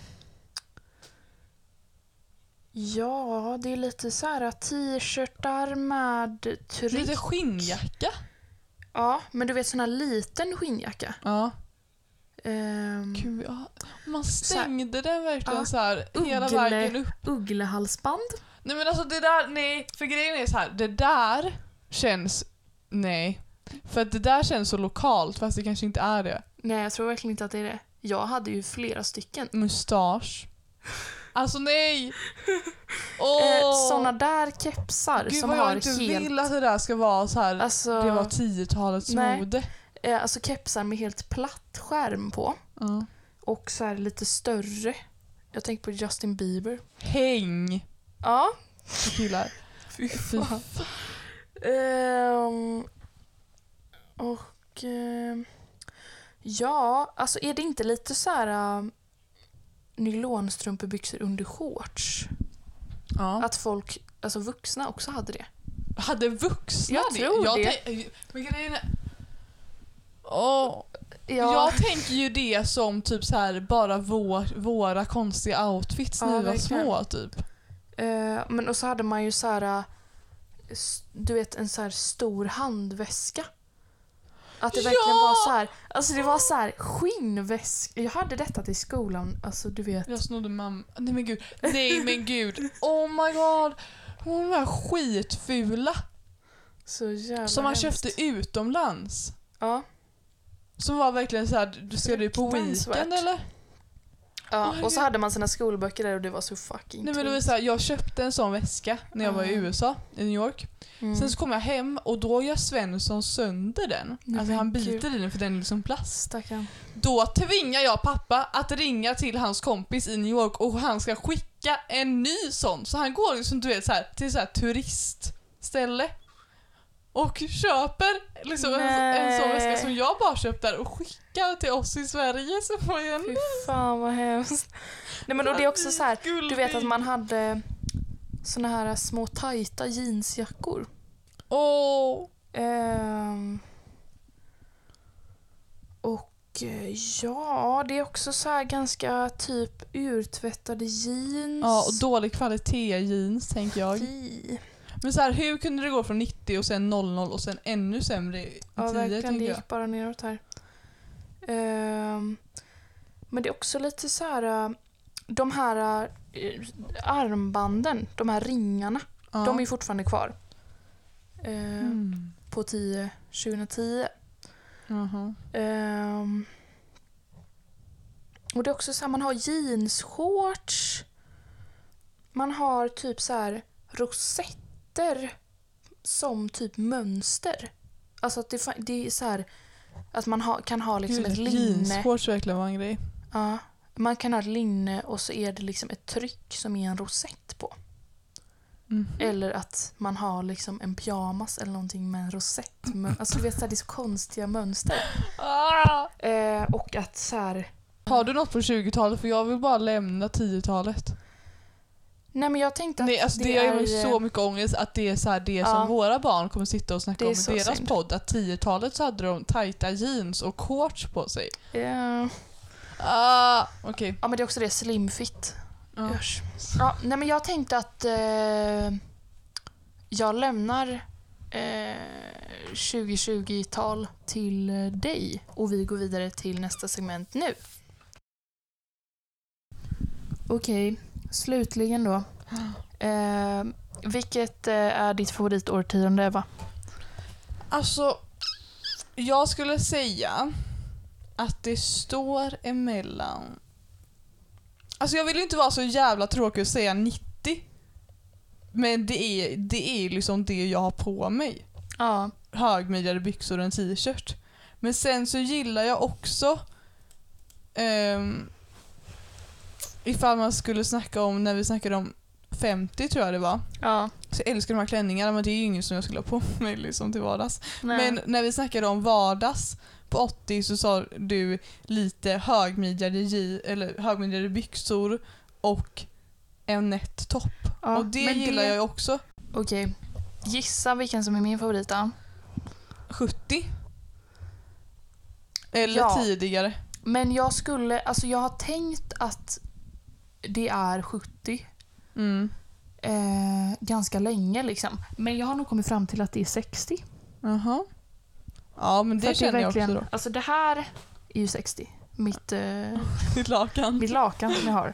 ja, det är lite så här t-shirtar med tryck. Lite skinnjacka. Ja, men du vet sån här liten skinnjacka. Ja. Ehm, Gud, ja. Man stängde den verkligen Ja. så här hela Uggle- vägen upp. Ugglehalsband. Nej men alltså det där, nej. För grejen är så här, det där känns, nej. För att det där känns så lokalt fast det kanske inte är det. Nej, jag tror verkligen inte att det är det. Jag hade ju flera stycken. Mustasch. Alltså nej! Eh, såna där kepsar Gud som vad har jag inte helt... vill att det där ska vara så här. Alltså, det var 10-talets nej. mode. eh, alltså kepsar med helt platt skärm på. Ja. och så här lite större. Jag tänker på Justin Bieber. Häng Ja. för killar. Fy Fy fan. Ehm, och ehm, ja, alltså är det inte lite så här uh, nylonstrumpebyxor under shorts? Ja. Att folk, alltså vuxna också hade det. Hade vuxna Jag det? tror det. tän- Men grejen är... Åh, Ja, Jag tänker ju det som typ så här bara vår, våra konstiga outfits Ja, när vi var små typ. eh, men och så hade man ju så här, uh, s- du vet en så här stor handväska. Att det verkligen Ja! var så här, alltså det var så här skinnväska. Jag hade detta till skolan, alltså du vet. Jag snodde mamma... Nej men gud. Nej men gud. Oh my god. Hon var skitfula. Så jävla Som man hemskt. köpte utomlands. Ja. Som var verkligen så här, du ser det på weekend eller? Ja, och så hade man sina skolböcker där och det var så fucking Nej men det var så här, jag köpte en sån väska när jag var i. USA, i New York. Mm. Sen så kom jag hem och då gör Svensson sönder den. Nej, Alltså han biter i den för den är liksom plast. Stackarn. Då tvingar jag pappa att ringa till hans kompis i New York och han ska skicka en ny sån. Så han går liksom du vet så här, till så här turistställe och köper liksom en, en sån väska som jag bara köpt där och skickar till oss i Sverige. Så får jag en Fy fan vad hemskt. Nej men och det är också så här, du vet att man hade såna här små tajta jeansjackor. Åh! Ehm, och eh, ja, det är också så här ganska typ urtvättade jeans. Ja, och dålig kvalitet jeans tänker jag. Fy. Men så här, hur kunde det gå från 90 och sen 00 och sen ännu sämre i 10 Ja, verkligen. Det jag. gick bara neråt här. Ehm, men det är också lite så här... äh, De här äh, armbanden, de här ringarna, Ja. de är fortfarande kvar. Ehm, Mm. På 10, 2010. Jaha. Ehm, och det är också så här, man har jeansshorts. Man har typ så här rosetter som typ mönster. Alltså att det, det är så här att man ha, kan ha liksom Gud, ett linne. Jeansshorts verkligen var en grej. Ja, man kan ha ett linne och så är det liksom ett tryck som är en rosett på. Mhm. Eller att man har liksom en pyjamas eller någonting med en rosett. Alltså du vet så här, det är så konstiga mönster. Ah! Eh, och att så här... Har du något på 20-talet? För jag vill bara lämna 10-talet. Nej men jag tänkte att Nej, alltså det, det är... mig så mycket ångest att det är så här, det Ja. som våra barn kommer sitta och snacka Det om i deras synd. podd. Att 10-talet så hade de tajta jeans och shorts på sig. eh, Ah, Okej. ja men det är också det, slimfit. Ja. Usch. Ja, nej men jag tänkte att eh, jag lämnar eh, 2020-tal till eh, dig och vi går vidare till nästa segment nu. Okej, slutligen då. Eh, vilket eh, är ditt favoritårtionde Eva? Alltså, jag skulle säga att det står emellan... Alltså jag vill ju inte vara så jävla tråkig och säga 90. Men det är, det är liksom det jag har på mig. Ja, Högmidjade byxor och en t-shirt. Men sen så gillar jag också um, ifall man skulle snacka om, när vi snackade om 50 tror jag det var. ja. Så jag älskar de här klänningarna men det är ju inget som jag skulle ha på mig liksom till vardags. Nej. Men när vi snackade om vardags på 80 så sa du lite högmidjade, eller högmidjade byxor och en nätt topp. ja, och det gillar jag ju också. Okej, gissa vilken som är min favorit då? 70. Eller Ja. tidigare. Men jag skulle, alltså jag har tänkt att det är 70 Mm. eh, ganska länge liksom. Men jag har nog kommit fram till att det är 60. Jaha. Ja men För det att känner är jag också då. Alltså det här är ju 60. Mitt, eh, Ditt lakan. mitt lakan som jag har.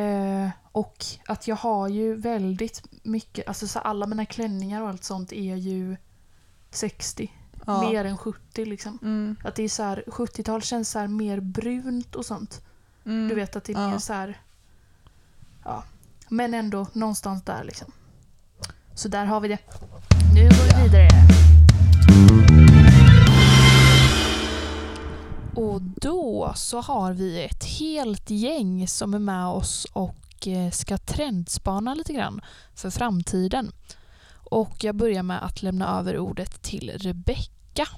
Eh, och att jag har ju väldigt mycket, alltså så alla mina klänningar och allt sånt är ju 60. Ja. Mer än 70 liksom. Mm. Att det är så här, 70-tal känns så mer brunt och sånt. Mm. Du vet att det är mer så här... Ja. Men ändå någonstans där liksom. Så där har vi det. Nu går vi vidare. Och då så har vi ett helt gäng som är med oss och eh, ska trendspana lite grann för framtiden. Och jag börjar med att lämna över ordet till Rebecka.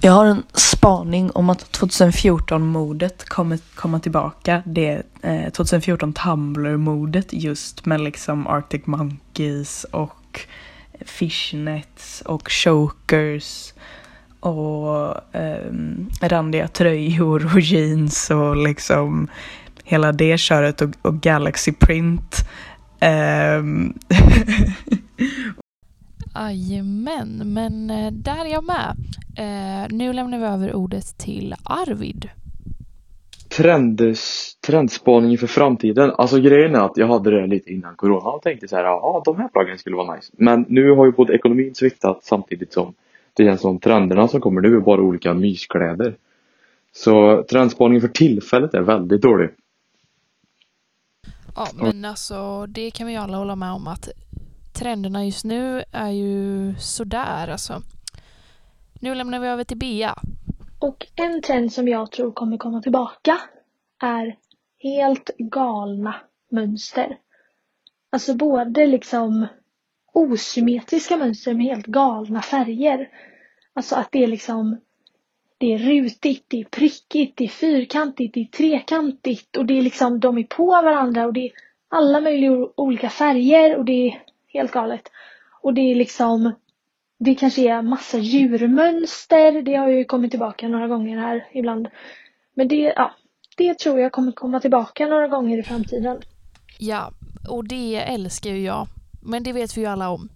Jag har en spaning om att 2014-modet kommer komma tillbaka. Det är eh, 2014 Tumblr-mordet just med liksom Arctic Monkeys och fishnets och chokers och eh, randiga tröjor och jeans och liksom hela det köret och, och Galaxy Print. Eh, Jajamän, men eh, där är jag med. Eh, nu lämnar vi över ordet till Arvid. Trendes, trendspaning för framtiden. Alltså grejen är att jag hade det lite innan corona och tänkte så här, ja de här plaggen skulle vara nice. Men nu har ju både ekonomin sviktat samtidigt som det känns som trenderna som kommer nu är bara olika myskläder. Så trendspaningen för tillfället är väldigt dålig. Ja, men alltså det kan vi alla hålla med om att trenderna just nu är ju sådär alltså. Nu lämnar vi över till Bea. Och en trend som jag tror kommer komma tillbaka är helt galna mönster. Alltså både liksom osymmetriska mönster med helt galna färger. Alltså att det är liksom det är rutigt, det är prickigt, det är fyrkantigt, det är trekantigt och det är liksom de är på varandra och det är alla möjliga olika färger och det är helt galet. Och det är liksom det kanske är massa djurmönster. Det har ju kommit tillbaka några gånger här ibland. Men det, ja, det tror jag kommer komma tillbaka några gånger i framtiden. Ja, och det älskar ju jag. Men det vet vi ju alla om.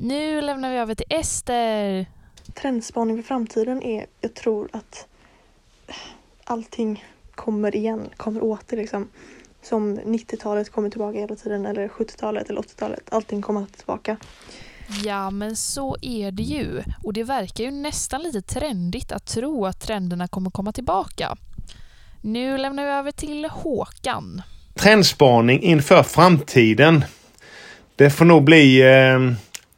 Nu lämnar vi över till Ester. Trendspaning för framtiden är, jag tror att allting kommer igen, kommer åter liksom. Som 90-talet kommer tillbaka hela tiden eller 70-talet eller 80-talet. Allting kommer tillbaka. Ja, men så är det ju. Och det verkar ju nästan lite trendigt att tro att trenderna kommer komma tillbaka. Nu lämnar vi över till Håkan. Trendspaning inför framtiden. Det får nog bli... Eh,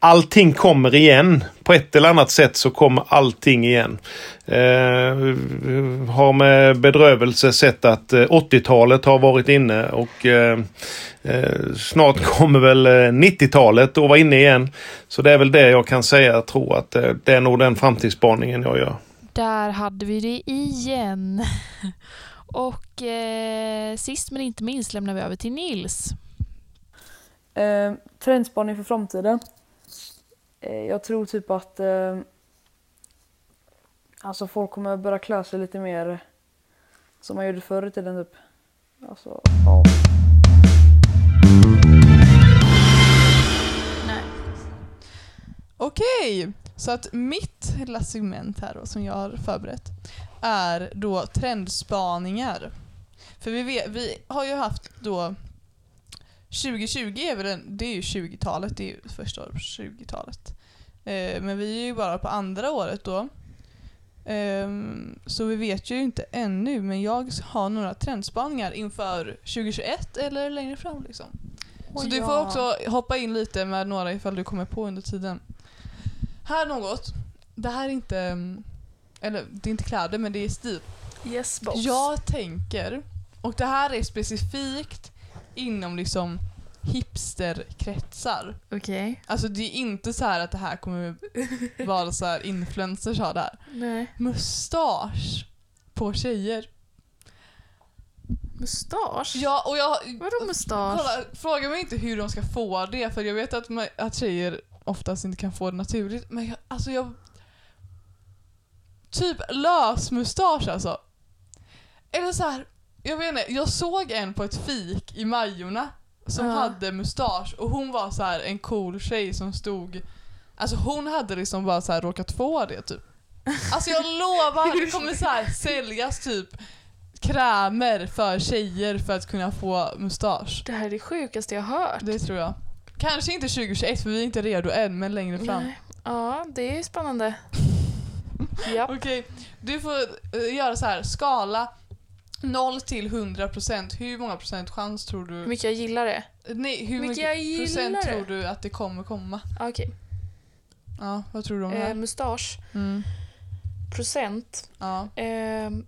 allting kommer igen. På ett eller annat sätt så kommer allting igen. Eh, har med bedrövelse sett att 80-talet har varit inne och eh, Eh, snart kommer väl 90-talet eh, att vara inne igen. Så det är väl det jag kan säga. Jag tror att eh, det är nog den framtidsspaningen jag gör. Där hade vi det igen. Och eh, sist men inte minst lämnar vi över till Nils. Eh, trendspaning för framtiden. Eh, jag tror typ att eh, alltså folk kommer börja klä sig lite mer som man gjorde förr i tiden. Typ. Alltså, ja. Okej, så att mitt lilla segment här då, som jag har förberett är då trendspaningar. För vi, vet, vi har ju haft då 2020 är väl en, det är ju 20-talet, det är ju första året på 20-talet. Eh, men vi är ju bara på andra året då. Eh, så vi vet ju inte ännu, men jag har några trendspaningar inför 2021 eller längre fram liksom. Så oh, du får också hoppa in lite med några ifall du kommer på under tiden. Här något. Det här är inte, eller det är inte kläder men det är stil. Yes boss. Jag tänker, och det här är specifikt inom liksom hipsterkretsar. Okej. Okay. Alltså det är inte så att det här kommer vara så här influencers har det här. Nej. Mustasch på tjejer. Mustasch? Ja, och jag... Vadå mustasch? Kolla, fråga mig inte hur de ska få det för jag vet att, att tjejer oftast inte kan få det naturligt. Men jag, alltså jag... Typ lösmustasch alltså. Eller så här, jag vet inte, jag såg en på ett fik i Majorna som uh. hade mustasch och hon var så här en cool tjej som stod Alltså hon hade liksom bara så här råkat få det typ. Alltså jag lovar, det kommer så här säljas typ krämer för tjejer för att kunna få mustasch. Det här är det sjukaste jag har hört. Det tror jag. Kanske inte 2021 för vi är inte redo än, men längre fram. Nej. Ja, det är spännande. Okej, du får uh, göra så här. skala 0 till 100 procent. Hur många procent chans tror du? Hur mycket jag gillar det? Nej, hur mycket, mycket procent det? tror du att det kommer komma? Okej. Okay. Ja, vad tror du om det här? Eh, mustasch. Mm. procent. Ja. Ehm,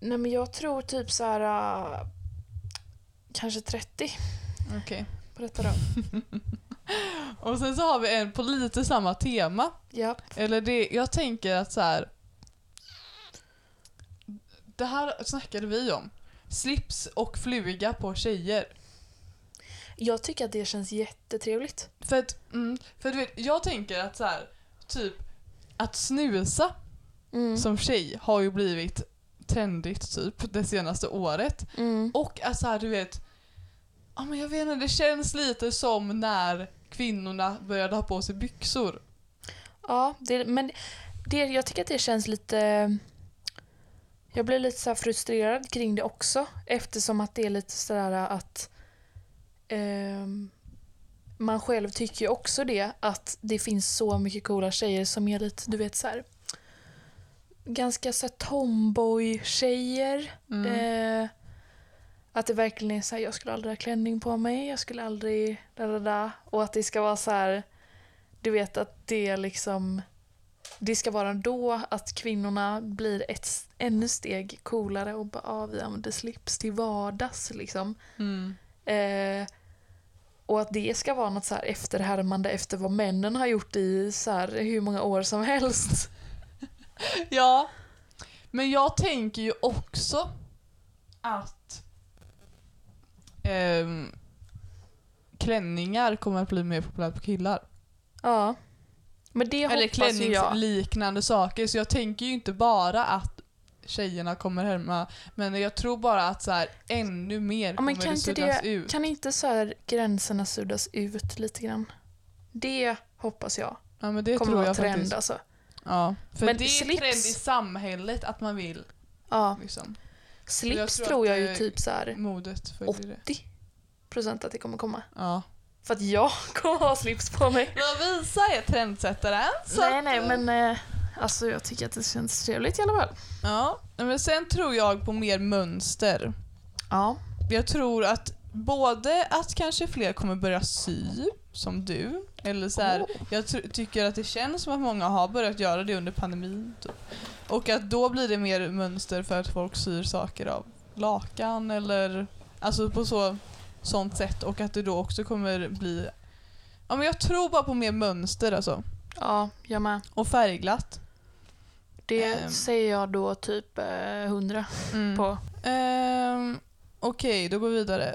nej men jag tror typ så här äh, kanske 30 Okej. på detta då. Och sen så har vi en på lite samma tema. Ja. Eller det, jag tänker att så här. Det här snackade vi om. Slips och fluga på tjejer. Jag tycker att det känns jättetrevligt. För att, mm, för du vet, jag tänker att så här, typ att snusa Mm. som tjej har ju blivit trendigt typ det senaste året. Mm. Och alltså här, du vet, ja men jag vet inte, det känns lite som när kvinnorna började ha på sig byxor. Ja, det, men det, jag tycker att det känns lite... Jag blir lite så frustrerad kring det också eftersom att det är lite sådär att ehm, man själv tycker ju också det att det finns så mycket coola tjejer som är lite, du vet så här ganska så tomboy-tjejer. Eh, att det verkligen är så här, jag skulle aldrig ha klänning på mig, jag skulle aldrig... Da, da, da. Och att det ska vara så här, du vet att det liksom... Det ska vara då att kvinnorna blir ett ännu steg coolare och bara, ah, vi använder slips till vardags liksom. Mm. Eh, och att det ska vara något så här efterhärmande efter vad männen har gjort i så här hur många år som helst. Ja, men jag tänker ju också att ehm, klänningar kommer att bli mer populärt på killar. Ja. Men det Eller hoppas ju jag. klänningsliknande saker. Så jag tänker ju inte bara att tjejerna kommer härma, men jag tror bara att så här, ännu mer Ja, men kommer kan det inte suddas det- ut. Kan inte så här gränserna suddas ut lite grann? Det hoppas jag Ja, men det kommer tror vara jag trend faktiskt. alltså. Ja, för Men det är slips- trend i samhället att man vill. Ja. Liksom. Slips tror tror att, jag ju eh, typ så här Modet följer det. 80 procent att det kommer komma. Ja. För att jag kommer ha slips på mig. Lovisa är trendsättaren. Nej, nej, eh, men eh, alltså jag tycker att det känns trevligt i alla fall. Ja, men sen tror jag på mer mönster. Ja. Jag tror att både att kanske fler kommer börja sy, som du, eller så här, jag tr- tycker att det känns som att många har börjat göra det under pandemin. Typ. Och att då blir det mer mönster för att folk syr saker av lakan eller alltså på så sånt sätt och att det då också kommer bli Ja men jag tror bara på mer mönster alltså. Ja, jag med. Och färgglatt. Det Ehm. säger jag då typ eh, 100 Mm. på. Ehm, Okej, då går vi vidare.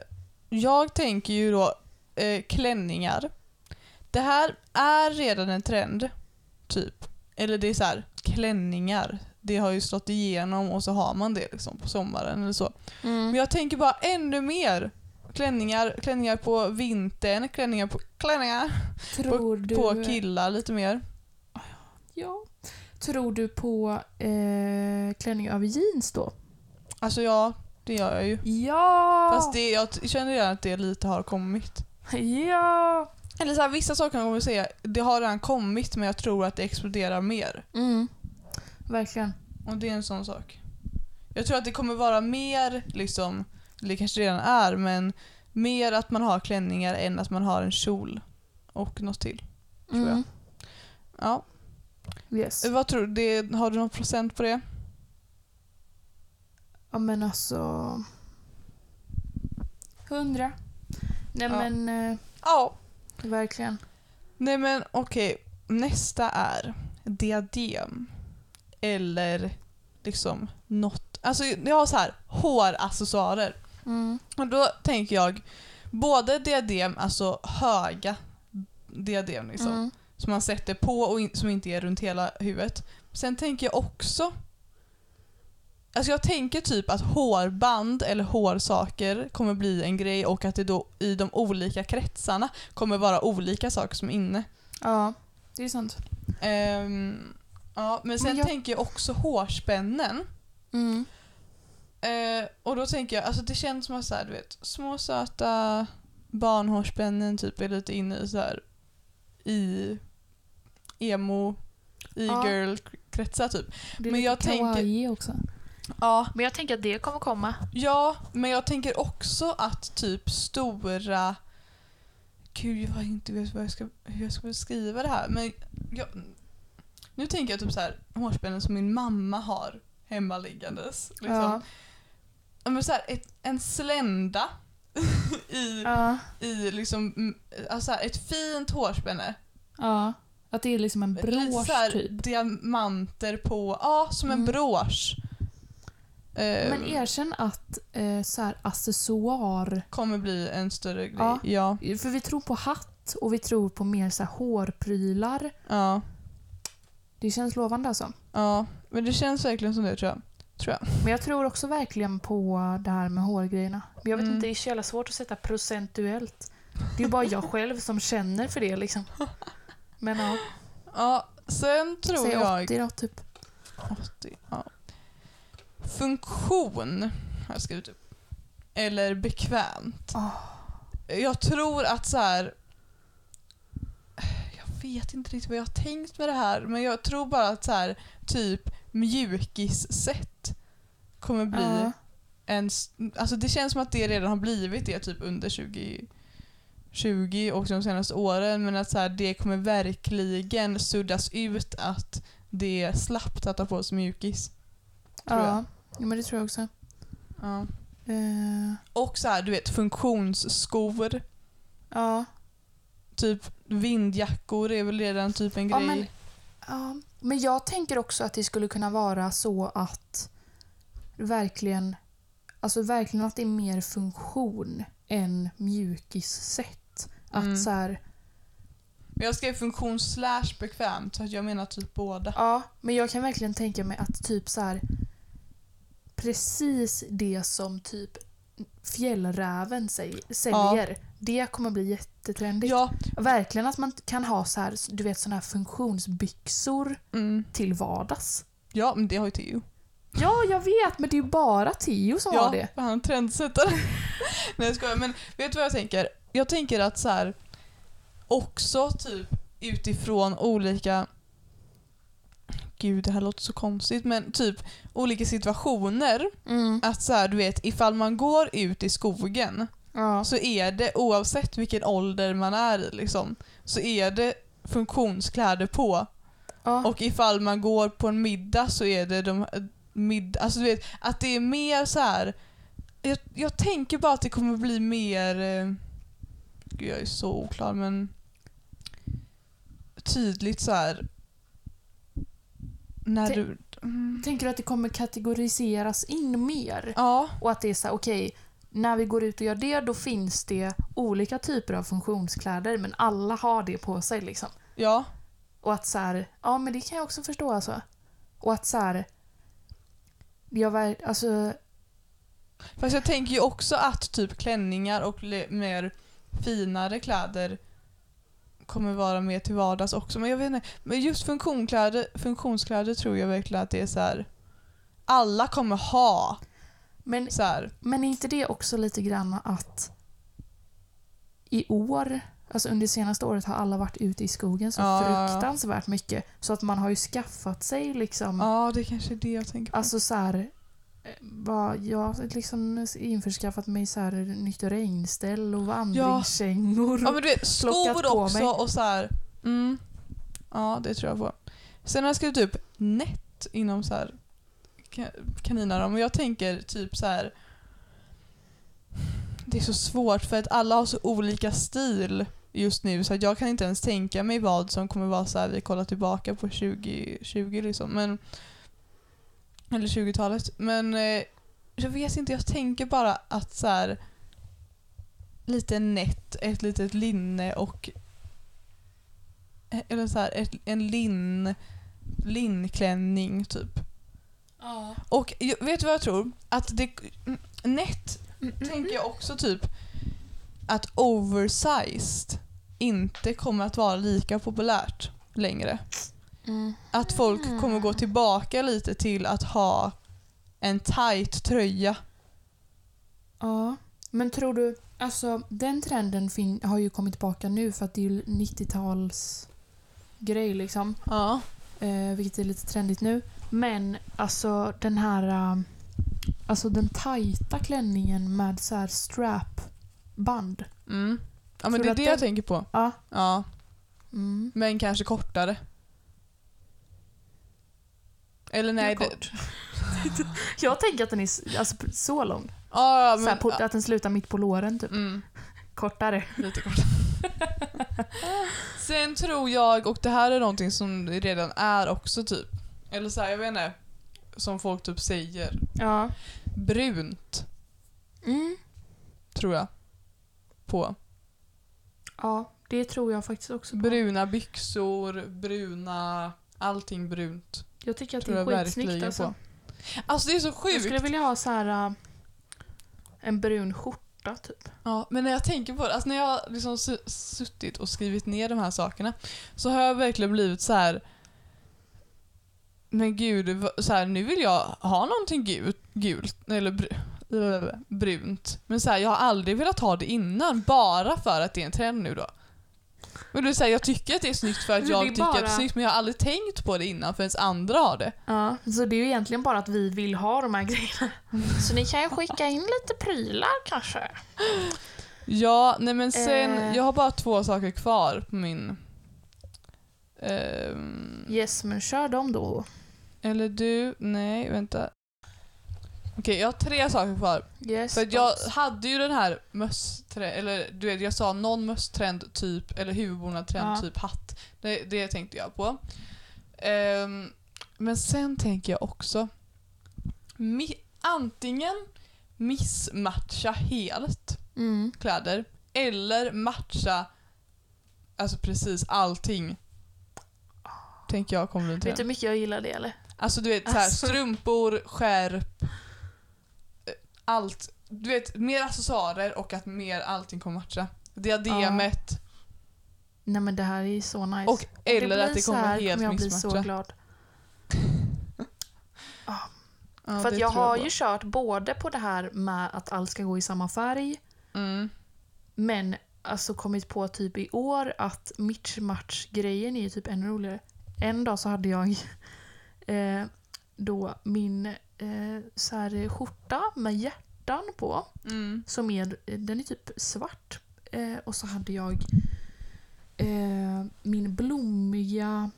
Jag tänker ju då eh, klänningar. Det här är redan en trend, typ. Eller det är så här, klänningar. Det har ju slått igenom och så har man det liksom på sommaren eller så. Mm. Men jag tänker bara ännu mer. Klänningar, klänningar på vintern, klänningar på klänningar Tror du... på killar lite mer. Ja. Tror du på eh, klänning över jeans då? Alltså ja, det gör jag ju. Ja! Fast det, jag känner redan att det lite har kommit. Ja! Eller så här, vissa saker kan man säga, det har redan kommit men jag tror att det exploderar mer. Mm. Verkligen. Och det är en sån sak. Jag tror att det kommer vara mer, liksom, eller det kanske redan är, men mer att man har klänningar än att man har en kjol och något till. Tror jag. Mm. Ja. Yes. Vad tror du? Det, har du någon procent på det? Ja men alltså... Hundra. Nej Ja. men eh, Ja. verkligen. Nej men okej, nästa är diadem. Eller liksom något. Alltså jag har så här håraccessoarer. Mm. Och då tänker jag både diadem, alltså höga diadem liksom. Mm. Som man sätter på och in, som inte är runt hela huvudet. Sen tänker jag också Alltså jag tänker typ att hårband eller hårsaker kommer bli en grej och att det då i de olika kretsarna kommer vara olika saker som är inne. Ja, det är sant. Ehm, ja, men sen Men jag- tänker jag också hårspännen. Mm. Eh, och då tänker jag, alltså det känns som att så här, du vet, små söta barnhårspännen typ är lite inne i så här i emo, Ja. e-girl-kretsar typ. Det är Men lite jag tänker- också. Ja, Men jag tänker att det kommer komma. ja, men jag tänker också att typ stora Gud, jag vet inte vet vad jag ska, hur jag ska beskriva det här. Men jag, nu tänker jag typ så här hårspännen som min mamma har hemmaliggandes. Liksom. Ja. Men så här, ett, en slända i, Ja. i liksom, alltså så här, ett fint hårspänne. ja. Att det är liksom en här, typ. diamanter på, ja som en Mm. Eh, Men erkänn att eh, så här, accessoar... kommer bli en större grej. Ja. Ja. För vi tror på hatt och vi tror på mer så här, hårprylar. ja. Det känns lovande alltså. Ja, men det känns verkligen som det tror jag. Tror jag. Men jag tror också verkligen på det här med hårgrejerna. Men jag vet Mm. inte, det är så jävla svårt att sätta procentuellt. Det är bara jag själv som känner för det liksom. Men ja, Ja, sen tror säg jag... 80 då typ. 80, ja. Funktion har jag skrivit upp. Eller bekvämt. Ah. Jag tror att så här. Jag vet inte riktigt vad jag har tänkt med det här men jag tror bara att så här typ mjukissätt kommer bli Ja. en... Alltså det känns som att det redan har blivit det typ under 2020 och de senaste åren men att så här, det kommer verkligen suddas ut att det är slappt att ta på sig mjukis. Tror Ja. jag. ja, men det tror jag också. Ja. Eh, Och så här, du vet funktionsskor. ja. Typ vindjackor är väl redan typ en Ja, grej. men, ja. men jag tänker också att det skulle kunna vara så att verkligen, alltså verkligen att det är mer funktion än mjukissätt. Att Mm. så här, Men jag skrev funktion slash bekvämt så att jag menar typ båda. Ja, men jag kan verkligen tänka mig att typ så här precis det som typ fjällräven säg- säljer, det kommer bli jättetrendigt. Ja, Verkligen att man kan ha så här, du vet såna här funktionsbyxor mm. till vardags. ja men det har ju Theo. Ja, jag vet, men det är ju bara Theo som ja, har det. han är en trendsättare. Nej jag skojar, men vet du vad jag tänker? Jag tänker att så här också typ utifrån olika Gud, det här låter så konstigt, men typ olika situationer. Mm. Att så här, du vet, ifall man går ut i skogen Ja. så är det, oavsett vilken ålder man är i, liksom, så är det funktionskläder på. Ja. Och ifall man går på en middag så är det de middag, alltså du vet, att det är mer så här. Jag, jag tänker bara att det kommer bli mer, eh, gud jag är så oklar men tydligt så här. När du... Mm, Tänker du att det kommer kategoriseras in mer? ja, Och att det är så här, okej, när vi går ut och gör det, då finns det olika typer av funktionskläder, men alla har det på sig liksom. ja, Och att så här, ja men det kan jag också förstå alltså. Och att så här, jag var, alltså, Fast jag tänker ju också att typ klänningar och mer finare kläder kommer vara mer till vardags också. Men jag vet inte. Men just funktionskläder, funktionskläder tror jag verkligen att det är så här. Alla kommer ha men, så här. men är inte det också lite grann att i år, alltså under senaste året har alla varit ute i skogen så Ja, fruktansvärt mycket. Så att man har ju skaffat sig liksom, Ja, det kanske är det jag tänker på. alltså så här, eh, vad, jag har liksom införskaffat mig så här nytt regnställ och vandringskängor. ja men du vet, skor också mig. och så här. Mm, ja, det tror jag på. Sen har jag skrivit upp nät inom så här kaniner om. och jag tänker typ så här. Det är så svårt för att alla har så olika stil just nu så att jag kan inte ens tänka mig vad som kommer vara så här vi kollar tillbaka på 2020 liksom. Men, eller 20-talet. Men eh, jag vet inte, jag tänker bara att så här lite nätt, ett litet linne och eh, eller så här, ett, en lin, linnklänning typ. Ja. Och vet du vad jag tror? Att det, mm, nätt tänker jag också typ att oversized inte kommer att vara lika populärt längre. Mm. Att folk kommer gå tillbaka lite till att ha en tight tröja. Ja, men tror du, alltså den trenden fin- har ju kommit tillbaka nu för att det är ju 90-tals grej liksom. Ja. Eh, vilket är lite trendigt nu. Men alltså den här, eh, alltså den tajta klänningen med så här strap-band. Mm. Ja men Tror det är det jag den- tänker på. Ja. Ja, Mm. men kanske kortare. Eller nej, Det kort. Jag tänker att den är alltså, så lång. ja, här, men, på, att den slutar mitt på låren typ. mm, Kortare. lite kort. Sen tror jag, och det här är någonting som redan är också typ, eller så här, jag vet inte, som folk typ säger, Ja. brunt Mm. tror jag. På. Ja, det tror jag faktiskt också på. Bruna byxor, bruna, allting brunt. Jag tycker att tror det jag är skitsnyggt alltså. på. Alltså det är så Jag sjukt. skulle vilja ha så här äh, en brun skjorta typ. Ja, men när jag tänker på det, alltså när jag har liksom su- suttit och skrivit ner de här sakerna så har jag verkligen blivit så här. Men gud, så här, nu vill jag ha någonting gult, gult eller br- brunt. Men så här, jag har aldrig velat ha det innan, bara för att det är en trend nu då. Men så här, jag tycker att det är snyggt för att jag tycker att det är bara- snyggt, men jag har aldrig tänkt på det innan förrän andra har det. Ja, så det är ju egentligen bara att vi vill ha de här grejerna. Så ni kan ju skicka in lite prylar kanske. Ja, nej men sen, Eh. jag har bara två saker kvar på min... ehm, Yes, men kör dem då. Eller du, nej vänta. Okej, jag har tre saker kvar. Yes, För att jag hade ju den här mösstrend, eller du vet jag sa någon mösstrend typ, eller huvudbonatrend Ja. typ hatt. Det, det tänkte jag på. Ehm, men sen tänker jag också, mi, antingen missmatcha helt Mm. kläder, eller matcha alltså precis allting. Tänker jag kommer bli en Vet du hur mycket jag gillar det eller? Alltså du vet så här, Alltså. strumpor, skärp, eh, allt. Du vet, mer accessoarer och att mer allting kommer matcha. Diademet Nej men det här är så nice. och eller blir att det så kommer här helt kommer jag bli så missmatcha. glad. Ja, För att det jag tror har på. ju kört både på det här med att allt ska gå i samma färg, Mm. men alltså kommit på typ i år att mitch-match-grejen är ju typ ännu roligare. En dag så hade jag eh, då min eh, så här skjorta med hjärtan på. Mm. Som är, den är typ svart. Eh, och så hade jag eh, min blommiga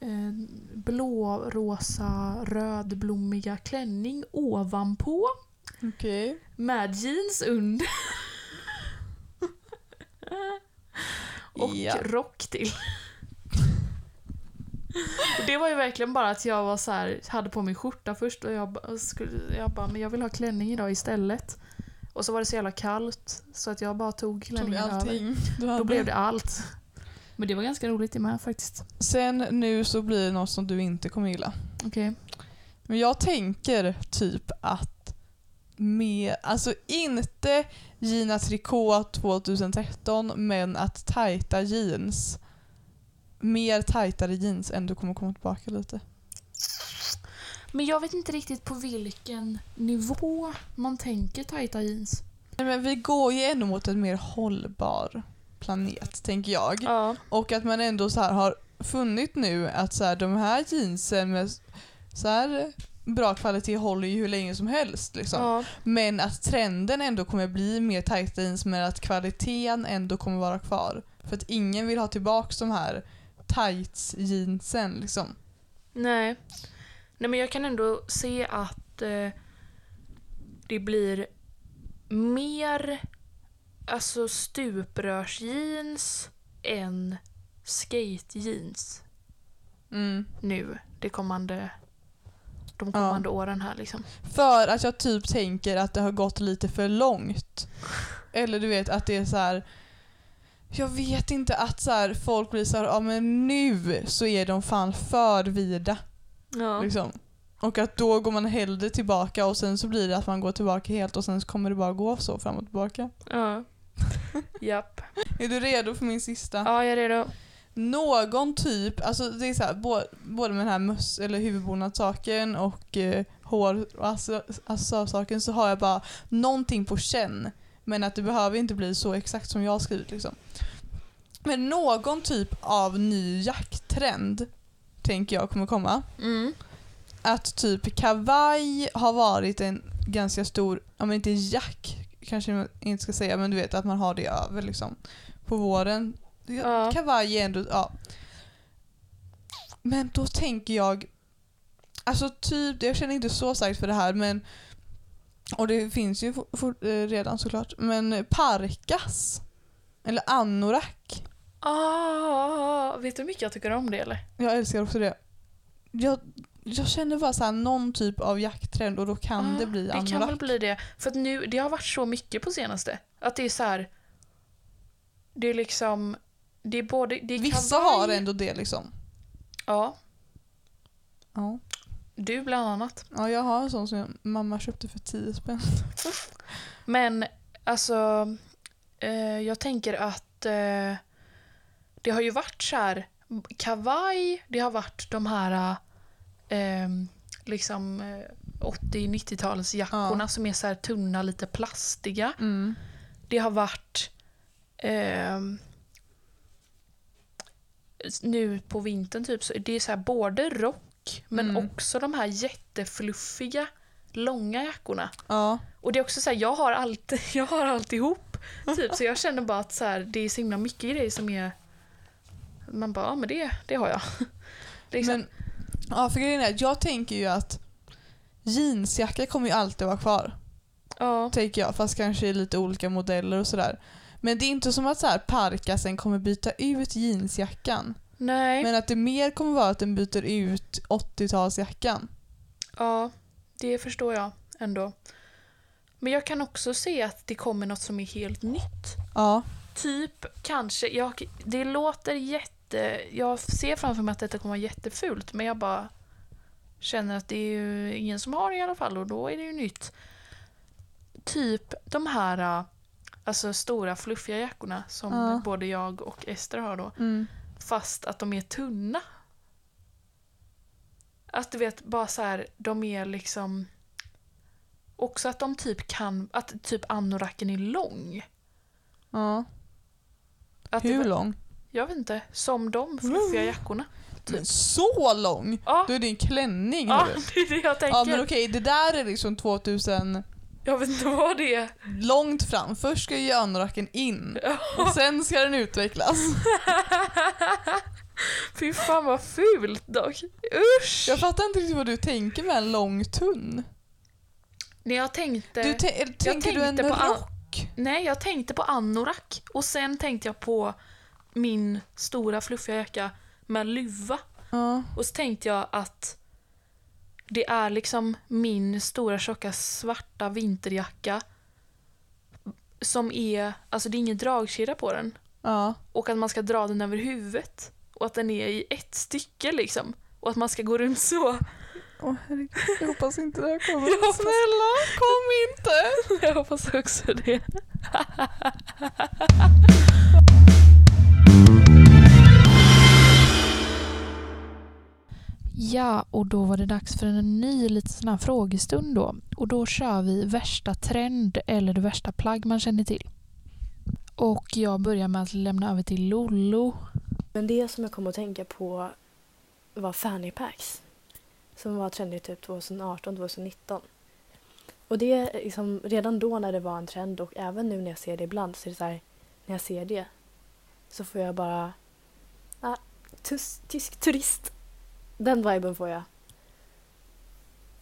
eh, blå, rosa, rödblommiga klänning ovanpå Okej. med jeans under. och Ja. rock till. Det var ju verkligen bara att jag var så här, hade på mig skjorta först och jag, skulle, jag bara, men jag vill ha klänning idag istället. Och så var det så jävla kallt så att jag bara tog Tog klänningen över. allting hade. Då blev det allt. Men det var ganska roligt det med faktiskt. Sen nu så blir det något som du inte kommer gilla. Okej. Men jag tänker typ att med, alltså inte Gina Tricot 2013 men att tajta jeans, mer tajtare jeans ändå kommer komma tillbaka lite. Men jag vet inte riktigt på vilken nivå man tänker tajta jeans. Nej, men vi går ju ändå mot en mer hållbar planet tänker jag. Ja. Och att man ändå så här har funnit nu att så här, de här jeansen med så här bra kvalitet håller ju hur länge som helst. Liksom. ja. Men att trenden ändå kommer bli mer tajta jeans men att kvaliteten ändå kommer vara kvar. För att ingen vill ha tillbaks de här tights jeansen liksom. Nej. Nej men jag kan ändå se att eh, det blir mer alltså stuprörsjeans än skatejeans Mm. nu det kommande, de kommande åren här liksom. För att jag typ tänker att det har gått lite för långt. Eller du vet att det är så här. Jag vet inte att så här, folk blir så här, ja men nu så är de fan för vida. Ja. Liksom. Och att då går man hellre tillbaka och sen så blir det att man går tillbaka helt och sen så kommer det bara gå så fram och tillbaka. Ja. Japp. Är du redo för min sista? Ja, jag är redo. Någon typ, alltså det är så här, både med den här möss eller huvudbonadssaken och eh, hår och accessoarsaken så har jag bara någonting på känn. Men att det behöver inte bli så exakt som jag har skrivit liksom. Men någon typ av ny jacktrend tänker jag kommer komma. Mm. Att typ kavaj har varit en ganska stor, men inte jack kanske man inte ska säga men du vet att man har det över liksom. På våren. Ja. Kavaj är ändå, ja. Men då tänker jag Alltså typ, jag känner inte så starkt för det här men och det finns ju for, for, eh, redan såklart. Men parkas. Eller anorak. Ah, vet du hur mycket jag tycker om det eller? Jag älskar också det. Jag, jag känner bara så här, någon typ av jakttrend och då kan Ah, det bli Det anorak. kan väl bli det. För att nu, det har varit så mycket på senaste. Att det är så här. Det är liksom, det är både, det Vissa kavaj- har ändå det liksom. Ja, Ja. Du bland annat. ja, jag har en sån som jag, mamma köpte för 10 spänn. Men alltså, eh, jag tänker att eh, det har ju varit så här kavaj, det har varit de här eh, liksom eh, 80-90-talsjackorna Ja. som är så här tunna, lite plastiga. Mm. Det har varit ehm, nu på vintern typ så det är så här både rock men Mm. också de här jättefluffiga långa jackorna. Ja. Och det är också så här, jag har allt, jag har alltihop. Typ, så jag känner bara att så här, det är så himla mycket grejer som är man bara, ja men det, det har jag. Liksom. Men, ja, för grejen är jag tänker ju att jeansjacka kommer ju alltid vara kvar. ja. Tänker jag, fast kanske i lite olika modeller och sådär. Men det är inte som att så här, parkasen kommer byta ut jeansjackan. Nej, Men att det mer kommer vara att den byter ut 80-talsjackan. ja, det förstår jag ändå. Men jag kan också se att det kommer något som är helt nytt. Ja. Typ kanske, jag, det låter jätte, jag ser framför mig att detta kommer vara jättefult men jag bara känner att det är ju ingen som har det i alla fall och då är det ju nytt. Typ de här äh, alltså stora fluffiga jackorna som Ja. både jag och Ester har då Mm. Fast att de är tunna. Att du vet, bara så här, de är liksom också att de typ kan, att typ anoraken är lång. ja. Att det Hur var- lång? Jag vet inte. Som de fluffiga jackorna. Men så lång? Ja, Då är det en klänning. ja det är det jag tänker. Ja men okej, det där är liksom 2000 Jag vet inte vad det är. långt fram. Först ska ju anoraken in och sen ska den utvecklas. Fy fan vad fult dock. Usch! Jag fattar inte riktigt vad du tänker med en lång tunn. När jag tänkte... Du tä- eller tänker du en på rock? Nej, jag tänkte på anorak. Och sen tänkte jag på min stora fluffiga jacka med luva. Ja. Och så tänkte jag att det är liksom min stora tjocka svarta vinterjacka som är, alltså det är ingen dragkedja på den. Ja. Och att man ska dra den över huvudet. Och att den är i ett stycke liksom. Och att man ska gå runt så. Åh herregud, jag hoppas inte det här kommer. Jag hoppas- Snälla, kom inte! Jag hoppas också det. Ja, och då var det dags för en ny liten sån här frågestund då. Och då kör vi värsta trend eller det värsta plagg man känner till. Och jag börjar med att lämna över till Lollo. Men det som jag kom att tänka på var fanny packs. Som var trendigt typ 2018-2019. Och det är liksom redan då när det var en trend och även nu när jag ser det ibland så är det så här, när jag ser det så får jag bara ah, tysk turist. Den viben får jag.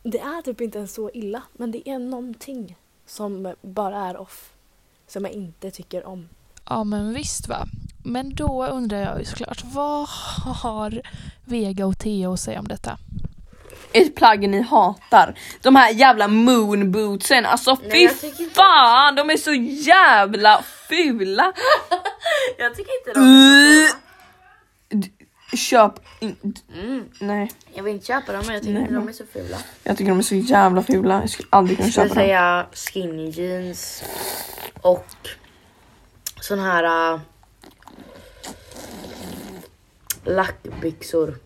Det är typ inte ens så illa men det är någonting som bara är off. Som jag inte tycker om. Ja men visst va. Men då undrar jag ju såklart, vad har Vega och Theo att säga om detta? Ett plagg ni hatar. De här jävla moonbootsen, alltså fy tycker inte- fan de är så jävla fula. Jag tycker inte de är så D- Köp in- fula. Mm. Nej, Jag vill inte köpa dem men jag tycker Nej, inte de är så fula. jag tycker de är så jävla fula. Jag skulle aldrig kunna Jag skulle köpa dem. säga skinny jeans och sån här äh, lackbyxor,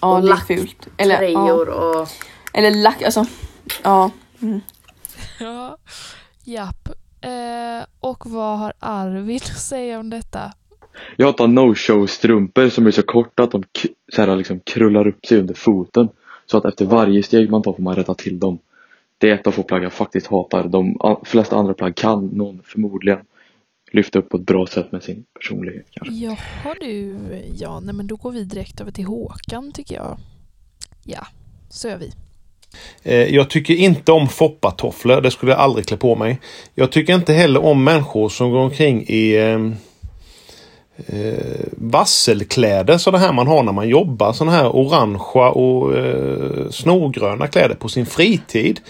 Ja, och det är lack- fult. Eller, ja. tröjor och Eller lack, alltså. Ja. Mm. Ja, japp. Eh, och vad har Arvid att säga om detta? Jag hatar no-show strumpor som är så korta att de så här, liksom krullar upp sig under foten. Så att efter varje steg man tar får man rätta till dem. Det är ett av få plagg jag faktiskt hatar. De flesta andra plagg kan någon förmodligen lyfta upp på ett bra sätt med sin personlighet kanske. Jaha du, ja nej men då går vi direkt över till Håkan tycker jag. Ja, Så gör vi. Eh, Jag tycker inte om foppatofflor, det skulle jag aldrig klä på mig. Jag tycker inte heller om människor som går omkring i eh, eh, vasselkläder, sådana här man har när man jobbar. Sådana här orangea och eh, snorgröna kläder på sin fritid.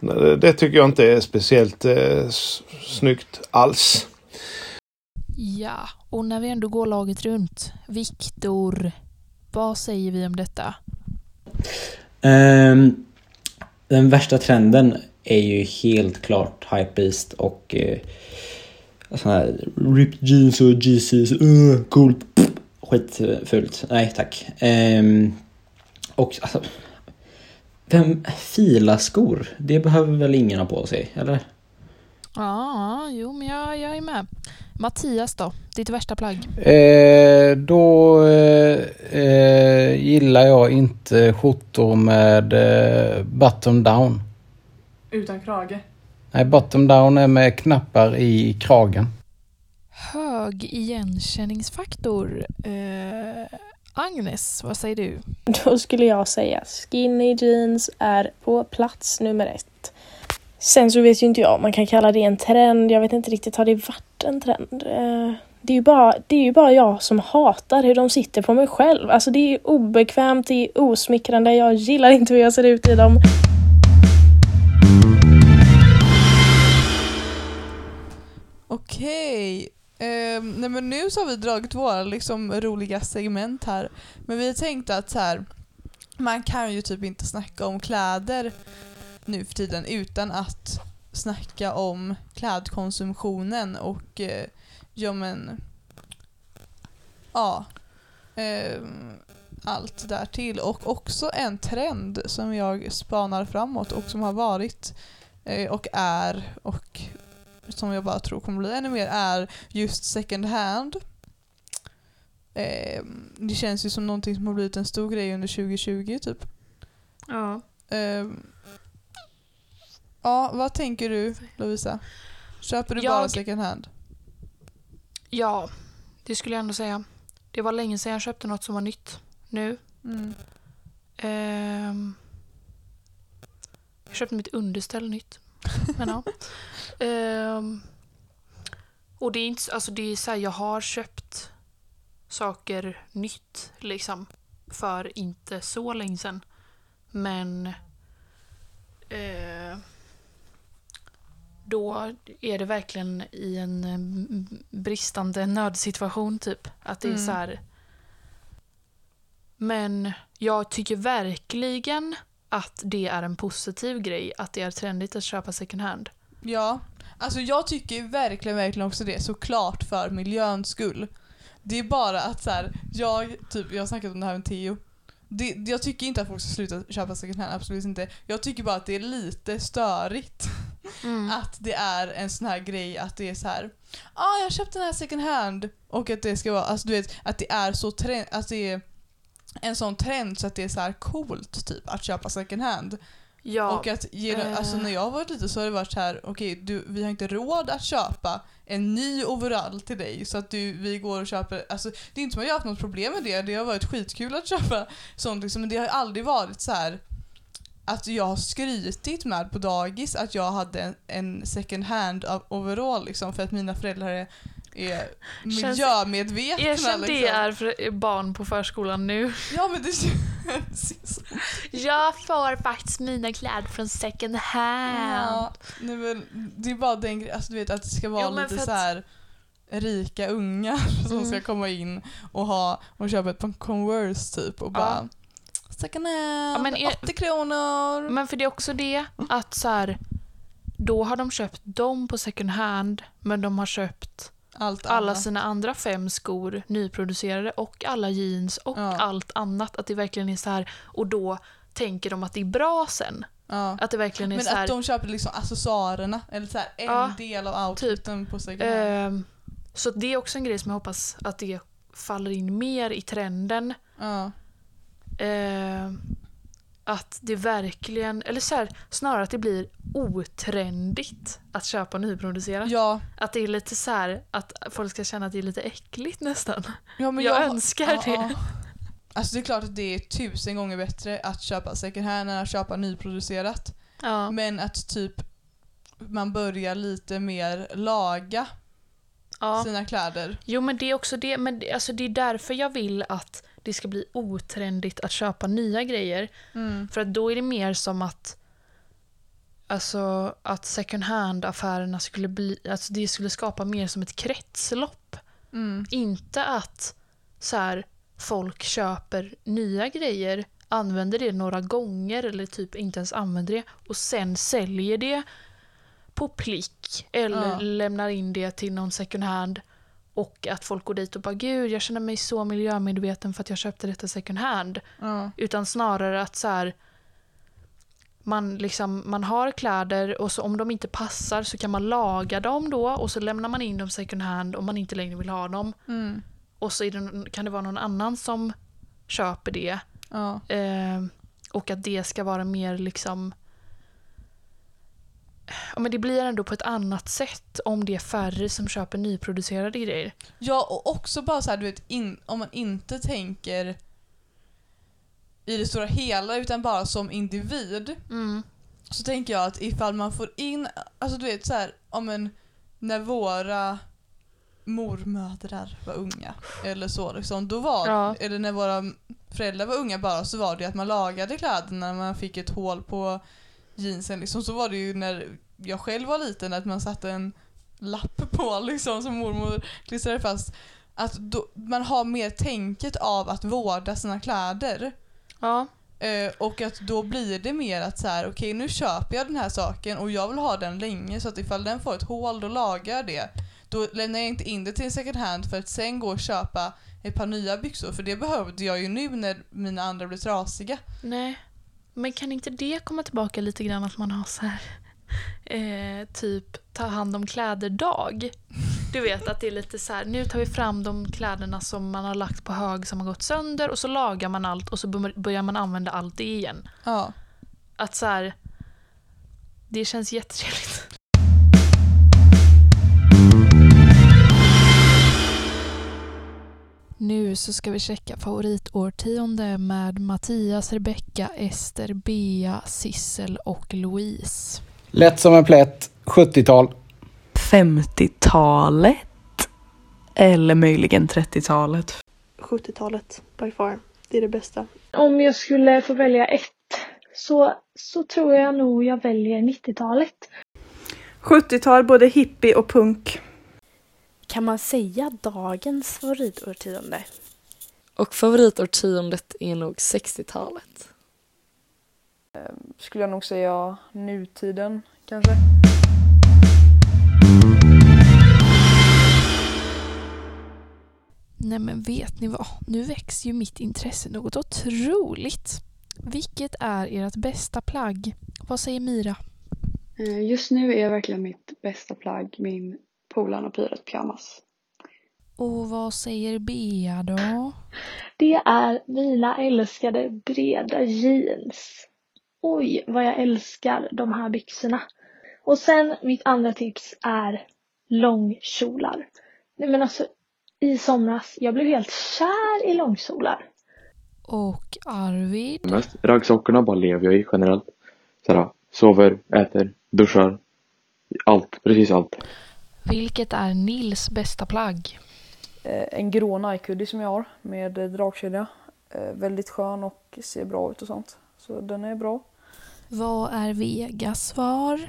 Det det tycker jag inte är speciellt eh, snyggt alls. Ja, och när vi ändå går laget runt. Viktor, vad säger vi om detta? Ehm, den värsta trenden är ju helt klart Hype Beast och uh, sån här ripped jeans och Jesus, uh, coolt, pff, skitfult. Nej tack. Ehm, och alltså, vem filar skor? Det behöver väl ingen ha på sig, eller? Ja, jo men jag, jag är med. Mattias då, ditt värsta plagg? Eh, då eh, eh, gillar jag inte skjortor med eh, bottom down. Utan krage. Nej, bottom down är med knappar i kragen. Hög igenkänningsfaktor. Eh, Agnes, vad säger du? Då skulle jag säga skinny jeans är på plats nummer ett. Sen så vet ju inte jag om man kan kalla det en trend. Jag vet inte riktigt, har det varit en trend? Eh, Det är ju bara, det är ju bara jag som hatar hur de sitter på mig själv. Alltså det är obekvämt, det är osmickrande, jag gillar inte hur jag ser ut i dem. Okej. Ehm, nej men nu så har vi dragit våra liksom roliga segment här. Men vi tänkte att så här, man kan ju typ inte snacka om kläder nu för tiden utan att snacka om klädkonsumtionen och eh, ja men ja ehm, allt därtill och också en trend som jag spanar framåt och som har varit eh, och är och som jag bara tror kommer bli ännu mer är just second hand. Eh, det känns ju som någonting som har blivit en stor grej under 2020 typ. Ja. Eh, ja, vad tänker du Lovisa? Köper du bara Jag- second hand? Ja, det skulle jag ändå säga. Det var länge sedan jag köpte något som var nytt. Nu. Mm. Ehm, jag köpte mitt underställ nytt. Men ja. Ehm, och det är inte, alltså det är så här, jag har köpt saker nytt liksom för inte så länge sedan. Men eh, då är det verkligen i en mm, bristande nödsituation typ. Att det är Mm. så här. Men jag tycker verkligen att det är en positiv grej att det är trendigt att köpa second hand. Ja, alltså jag tycker verkligen, verkligen också det. Såklart för miljöns skull. Det är bara att så här, jag, typ, jag har snackat om det här med Theo. Det, jag tycker inte att folk ska sluta köpa second hand, absolut inte. Jag tycker bara att det är lite störigt. Att det är en sån här grej att det är så här. Ja, ah, jag köpte den här second hand. Och att det ska vara, alltså du vet, att det är så trend, att det är en sån trend så att det är så här coolt typ att köpa second hand. Ja, Och att ge, eh. alltså när jag har varit lite så har det varit så här, okej du, vi har inte råd att köpa en ny overall till dig så att du, vi går och köper, alltså det är inte som att jag har haft något problem med det, det har varit skitkul att köpa sånt liksom, men det har aldrig varit så här att jag har skrytit med på dagis att jag hade en, en second hand overall liksom för att mina föräldrar är, är miljömedvetna. Erkänn det liksom. är för barn på förskolan nu. Ja men det känns ju så. Jag får faktiskt mina kläder från second hand. Ja, nej men det är bara den grejen, alltså du vet att det ska vara Jo, lite så här rika ungar som Mm. ska komma in och ha och köpa ett par Converse typ och bara second hand, Ja, men är- 80 kronor. Men för det är också det att så här, då har de köpt dem på second hand men de har köpt Allt alla annat. sina andra fem skor nyproducerade och alla jeans och allt annat. Att det verkligen är så här och då tänker de att det är bra sen. Ja. Att det verkligen är Men så här, att de köper liksom accessoarerna eller så här en Ja, del av outfiten på second hand. Ehm, så det är också en grej som jag hoppas att det faller in mer i trenden. Ja. Ehm, att det verkligen, eller så här, snarare att det blir otrendigt att köpa nyproducerat. Ja. Att det är lite så här att folk ska känna att det är lite äckligt nästan. Ja, men jag, jag- önskar ja, det. ja. Alltså det är klart att det är tusen gånger bättre att köpa second hand än att köpa nyproducerat. Ja. Men att typ man börjar lite mer laga Ja. sina kläder. Jo men det är också det, men alltså det är därför jag vill att det ska bli otrendigt att köpa nya grejer. Mm. För att då är det mer som att Alltså att second hand-affärerna skulle bli, alltså det skulle skapa mer som ett kretslopp. Mm. Inte att så här, folk köper nya grejer, använder det några gånger eller typ inte ens använder det och sen säljer det på plick eller Ja. lämnar in det till någon second hand och att folk går dit och bara gud jag känner mig så miljömedveten för att jag köpte detta second hand. Ja. Utan snarare att så här, man, liksom, man har kläder och så om de inte passar så kan man laga dem då och så lämnar man in dem second hand om man inte längre vill ha dem. Mm. Och så det, kan det vara någon annan som köper det. Ja. Eh, och att det ska vara mer liksom... Ja, men det blir ändå på ett annat sätt om det är färre som köper nyproducerade grejer. Ja, och också bara så här, du vet, in, om man inte tänker i det stora hela utan bara som individ. Mm. Så tänker jag att ifall man får in, alltså du vet så här, om en, när våra mormödrar var unga eller så liksom, då var, Ja. eller när våra föräldrar var unga bara så var det att man lagade kläderna när man fick ett hål på jeansen liksom. Så var det ju när jag själv var liten att man satte en lapp på liksom som mormor klistrade fast. Att då, man har mer tänket av att vårda sina kläder. Ja. Eh, och att då blir det mer att så här, okej nu köper jag den här saken och jag vill ha den länge så att ifall den får ett hål då lagar jag det. Då lämnar jag inte in det till en second hand för att sen gå och köpa ett par nya byxor för det behövde jag ju nu när mina andra blev trasiga. Nej. Men kan inte det komma tillbaka lite grann att man har så här eh, typ ta hand om kläder-dag? Du vet att det är lite så här, nu tar vi fram de kläderna som man har lagt på hög som har gått sönder och så lagar man allt och så bör- börjar man använda allt det igen. Ja. Att så här, det känns jättetrevligt. Nu så ska vi checka favoritårtionde med Mattias, Rebecca, Ester, Bea, Sissel och Louise. Lätt som en plätt, 70-tal. 50-talet. Eller möjligen 30-talet. 70-talet by far. Det är det bästa. Om jag skulle få välja ett så, så tror jag nog jag väljer 90-talet. 70-tal, både hippie och punk. Kan man säga dagens favoritårtionde? Och favoritårtiondet är nog 60-talet. Skulle jag nog säga nutiden kanske. Nej men vet ni vad? Nu växer ju mitt intresse något otroligt. Vilket är ert bästa plagg? Vad säger Mira? Eh, Just nu är verkligen mitt bästa plagg min Polarn Pyret pyjamas. Och vad säger Bea då? Det är mina älskade breda jeans. Oj, vad jag älskar de här byxorna. Och sen mitt andra tips är långkjolar. Nej men alltså, i somras, jag blev helt kär i långkjolar. Och Arvid? Mest raggsockorna bara lever jag i generellt. Såhär, sover, äter, duschar. Allt, precis allt. Vilket är Nils bästa plagg? Eh, En grå Nike-hoodie som jag har med eh, dragkedja. Eh, Väldigt skön och ser bra ut och sånt. Så den är bra. Vad är Vegas svar?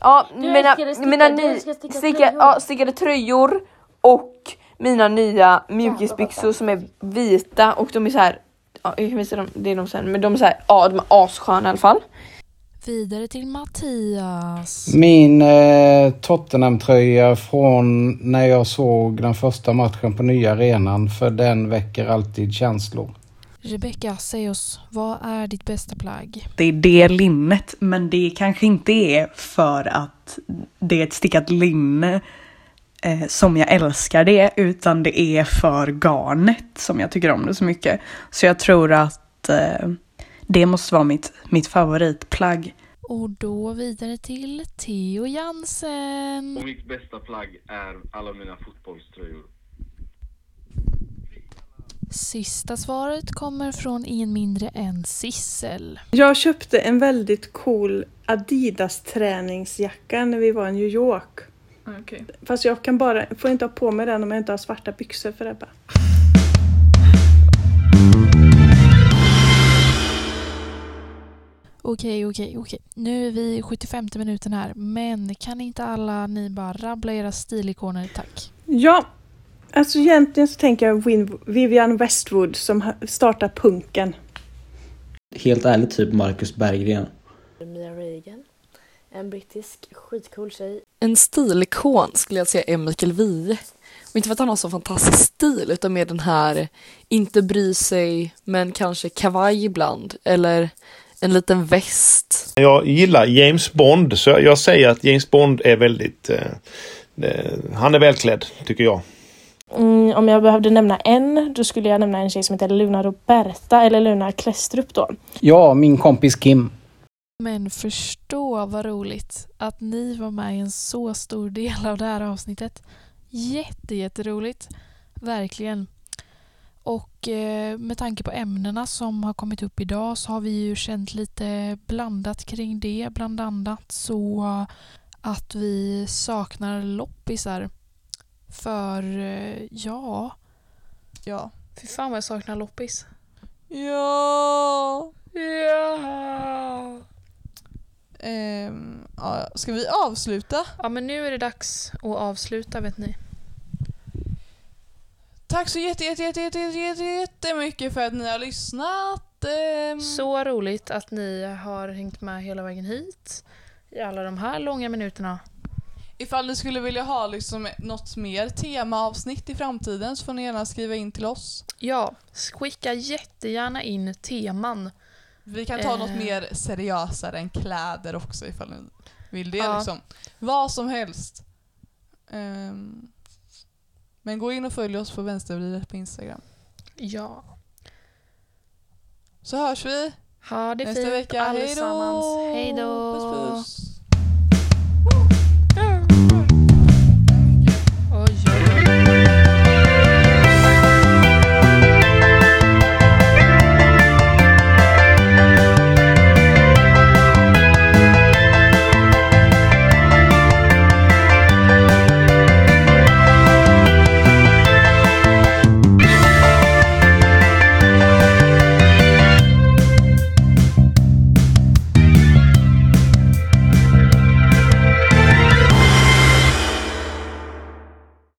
Ja, Du mina, mina du ny, älskar sticka sticka, tröjor. ja, stickade tröjor och mina nya mjukisbyxor som är vita och de är så här. Ja, jag kan visa dem, det är de sen, men de är så här, ja de är assköna i alla fall. Vidare till Mattias. Min eh, Tottenham-tröja från när jag såg den första matchen på nya arenan för den väcker alltid känslor. Rebecka, säg oss, vad är ditt bästa plagg? Det är det linnet, men det kanske inte är för att det är ett stickat linne eh, som jag älskar det, utan det är för garnet som jag tycker om det så mycket. Så jag tror att eh, det måste vara mitt, mitt favoritplagg. Och då vidare till Theo Jansen. Och mitt bästa plagg är alla mina fotbollströjor. Sista svaret kommer från ingen mindre än Sissel. Jag köpte en väldigt cool Adidas träningsjacka när vi var i New York. Okej. Fast jag kan bara, får inte ha på mig den om jag inte har svarta byxor för Ebba. Okej, okej, okej. Nu är vi i 75 minuten här, men kan inte alla ni bara rabbla era stilikoner, tack? Ja, alltså egentligen så tänker jag Win- Vivian Westwood som startar punken. Helt ärligt typ Marcus Berggren. Mia Reagan. En brittisk skitcool tjej. En stilikon skulle jag säga är Mikael Wiehe. Och inte för att han har så fantastisk stil utan med den här inte bry sig men kanske kavaj ibland eller en liten väst. Jag gillar James Bond så jag säger att James Bond är väldigt... Eh, eh, han är välklädd tycker jag. Mm, om jag behövde nämna en, då skulle jag nämna en tjej som heter Luna Roberta, eller Luna Klestrup då. Ja, min kompis Kim. Men förstå vad roligt att ni var med i en så stor del av det här avsnittet. Jätte, jätteroligt. Verkligen. Och eh, med tanke på ämnena som har kommit upp idag så har vi ju känt lite blandat kring det. Bland annat så att vi saknar loppisar. För eh, ja... Ja. Fy fan vad jag saknar loppis. Ja. Ja. Ehm, ja. Ska vi avsluta? Ja men nu är det dags att avsluta vet ni. Tack så jätte, jätte, jätte, jätte, jätte, jätte, jättemycket för att ni har lyssnat. Ehm, Så roligt att ni har hängt med hela vägen hit. I alla de här långa minuterna. Ifall ni skulle vilja ha liksom något mer temaavsnitt i framtiden så får ni gärna skriva in till oss. Ja, skicka jättegärna in teman. Vi kan ta Eh. något mer seriösare än kläder också ifall ni vill det. Ja. Liksom. Vad som helst. Ehm, men gå in och följ oss på vänstervridet på Instagram. Ja. Så hörs vi Ha det nästa fint vecka. Hej då! allesammans. Hej då! Puss puss!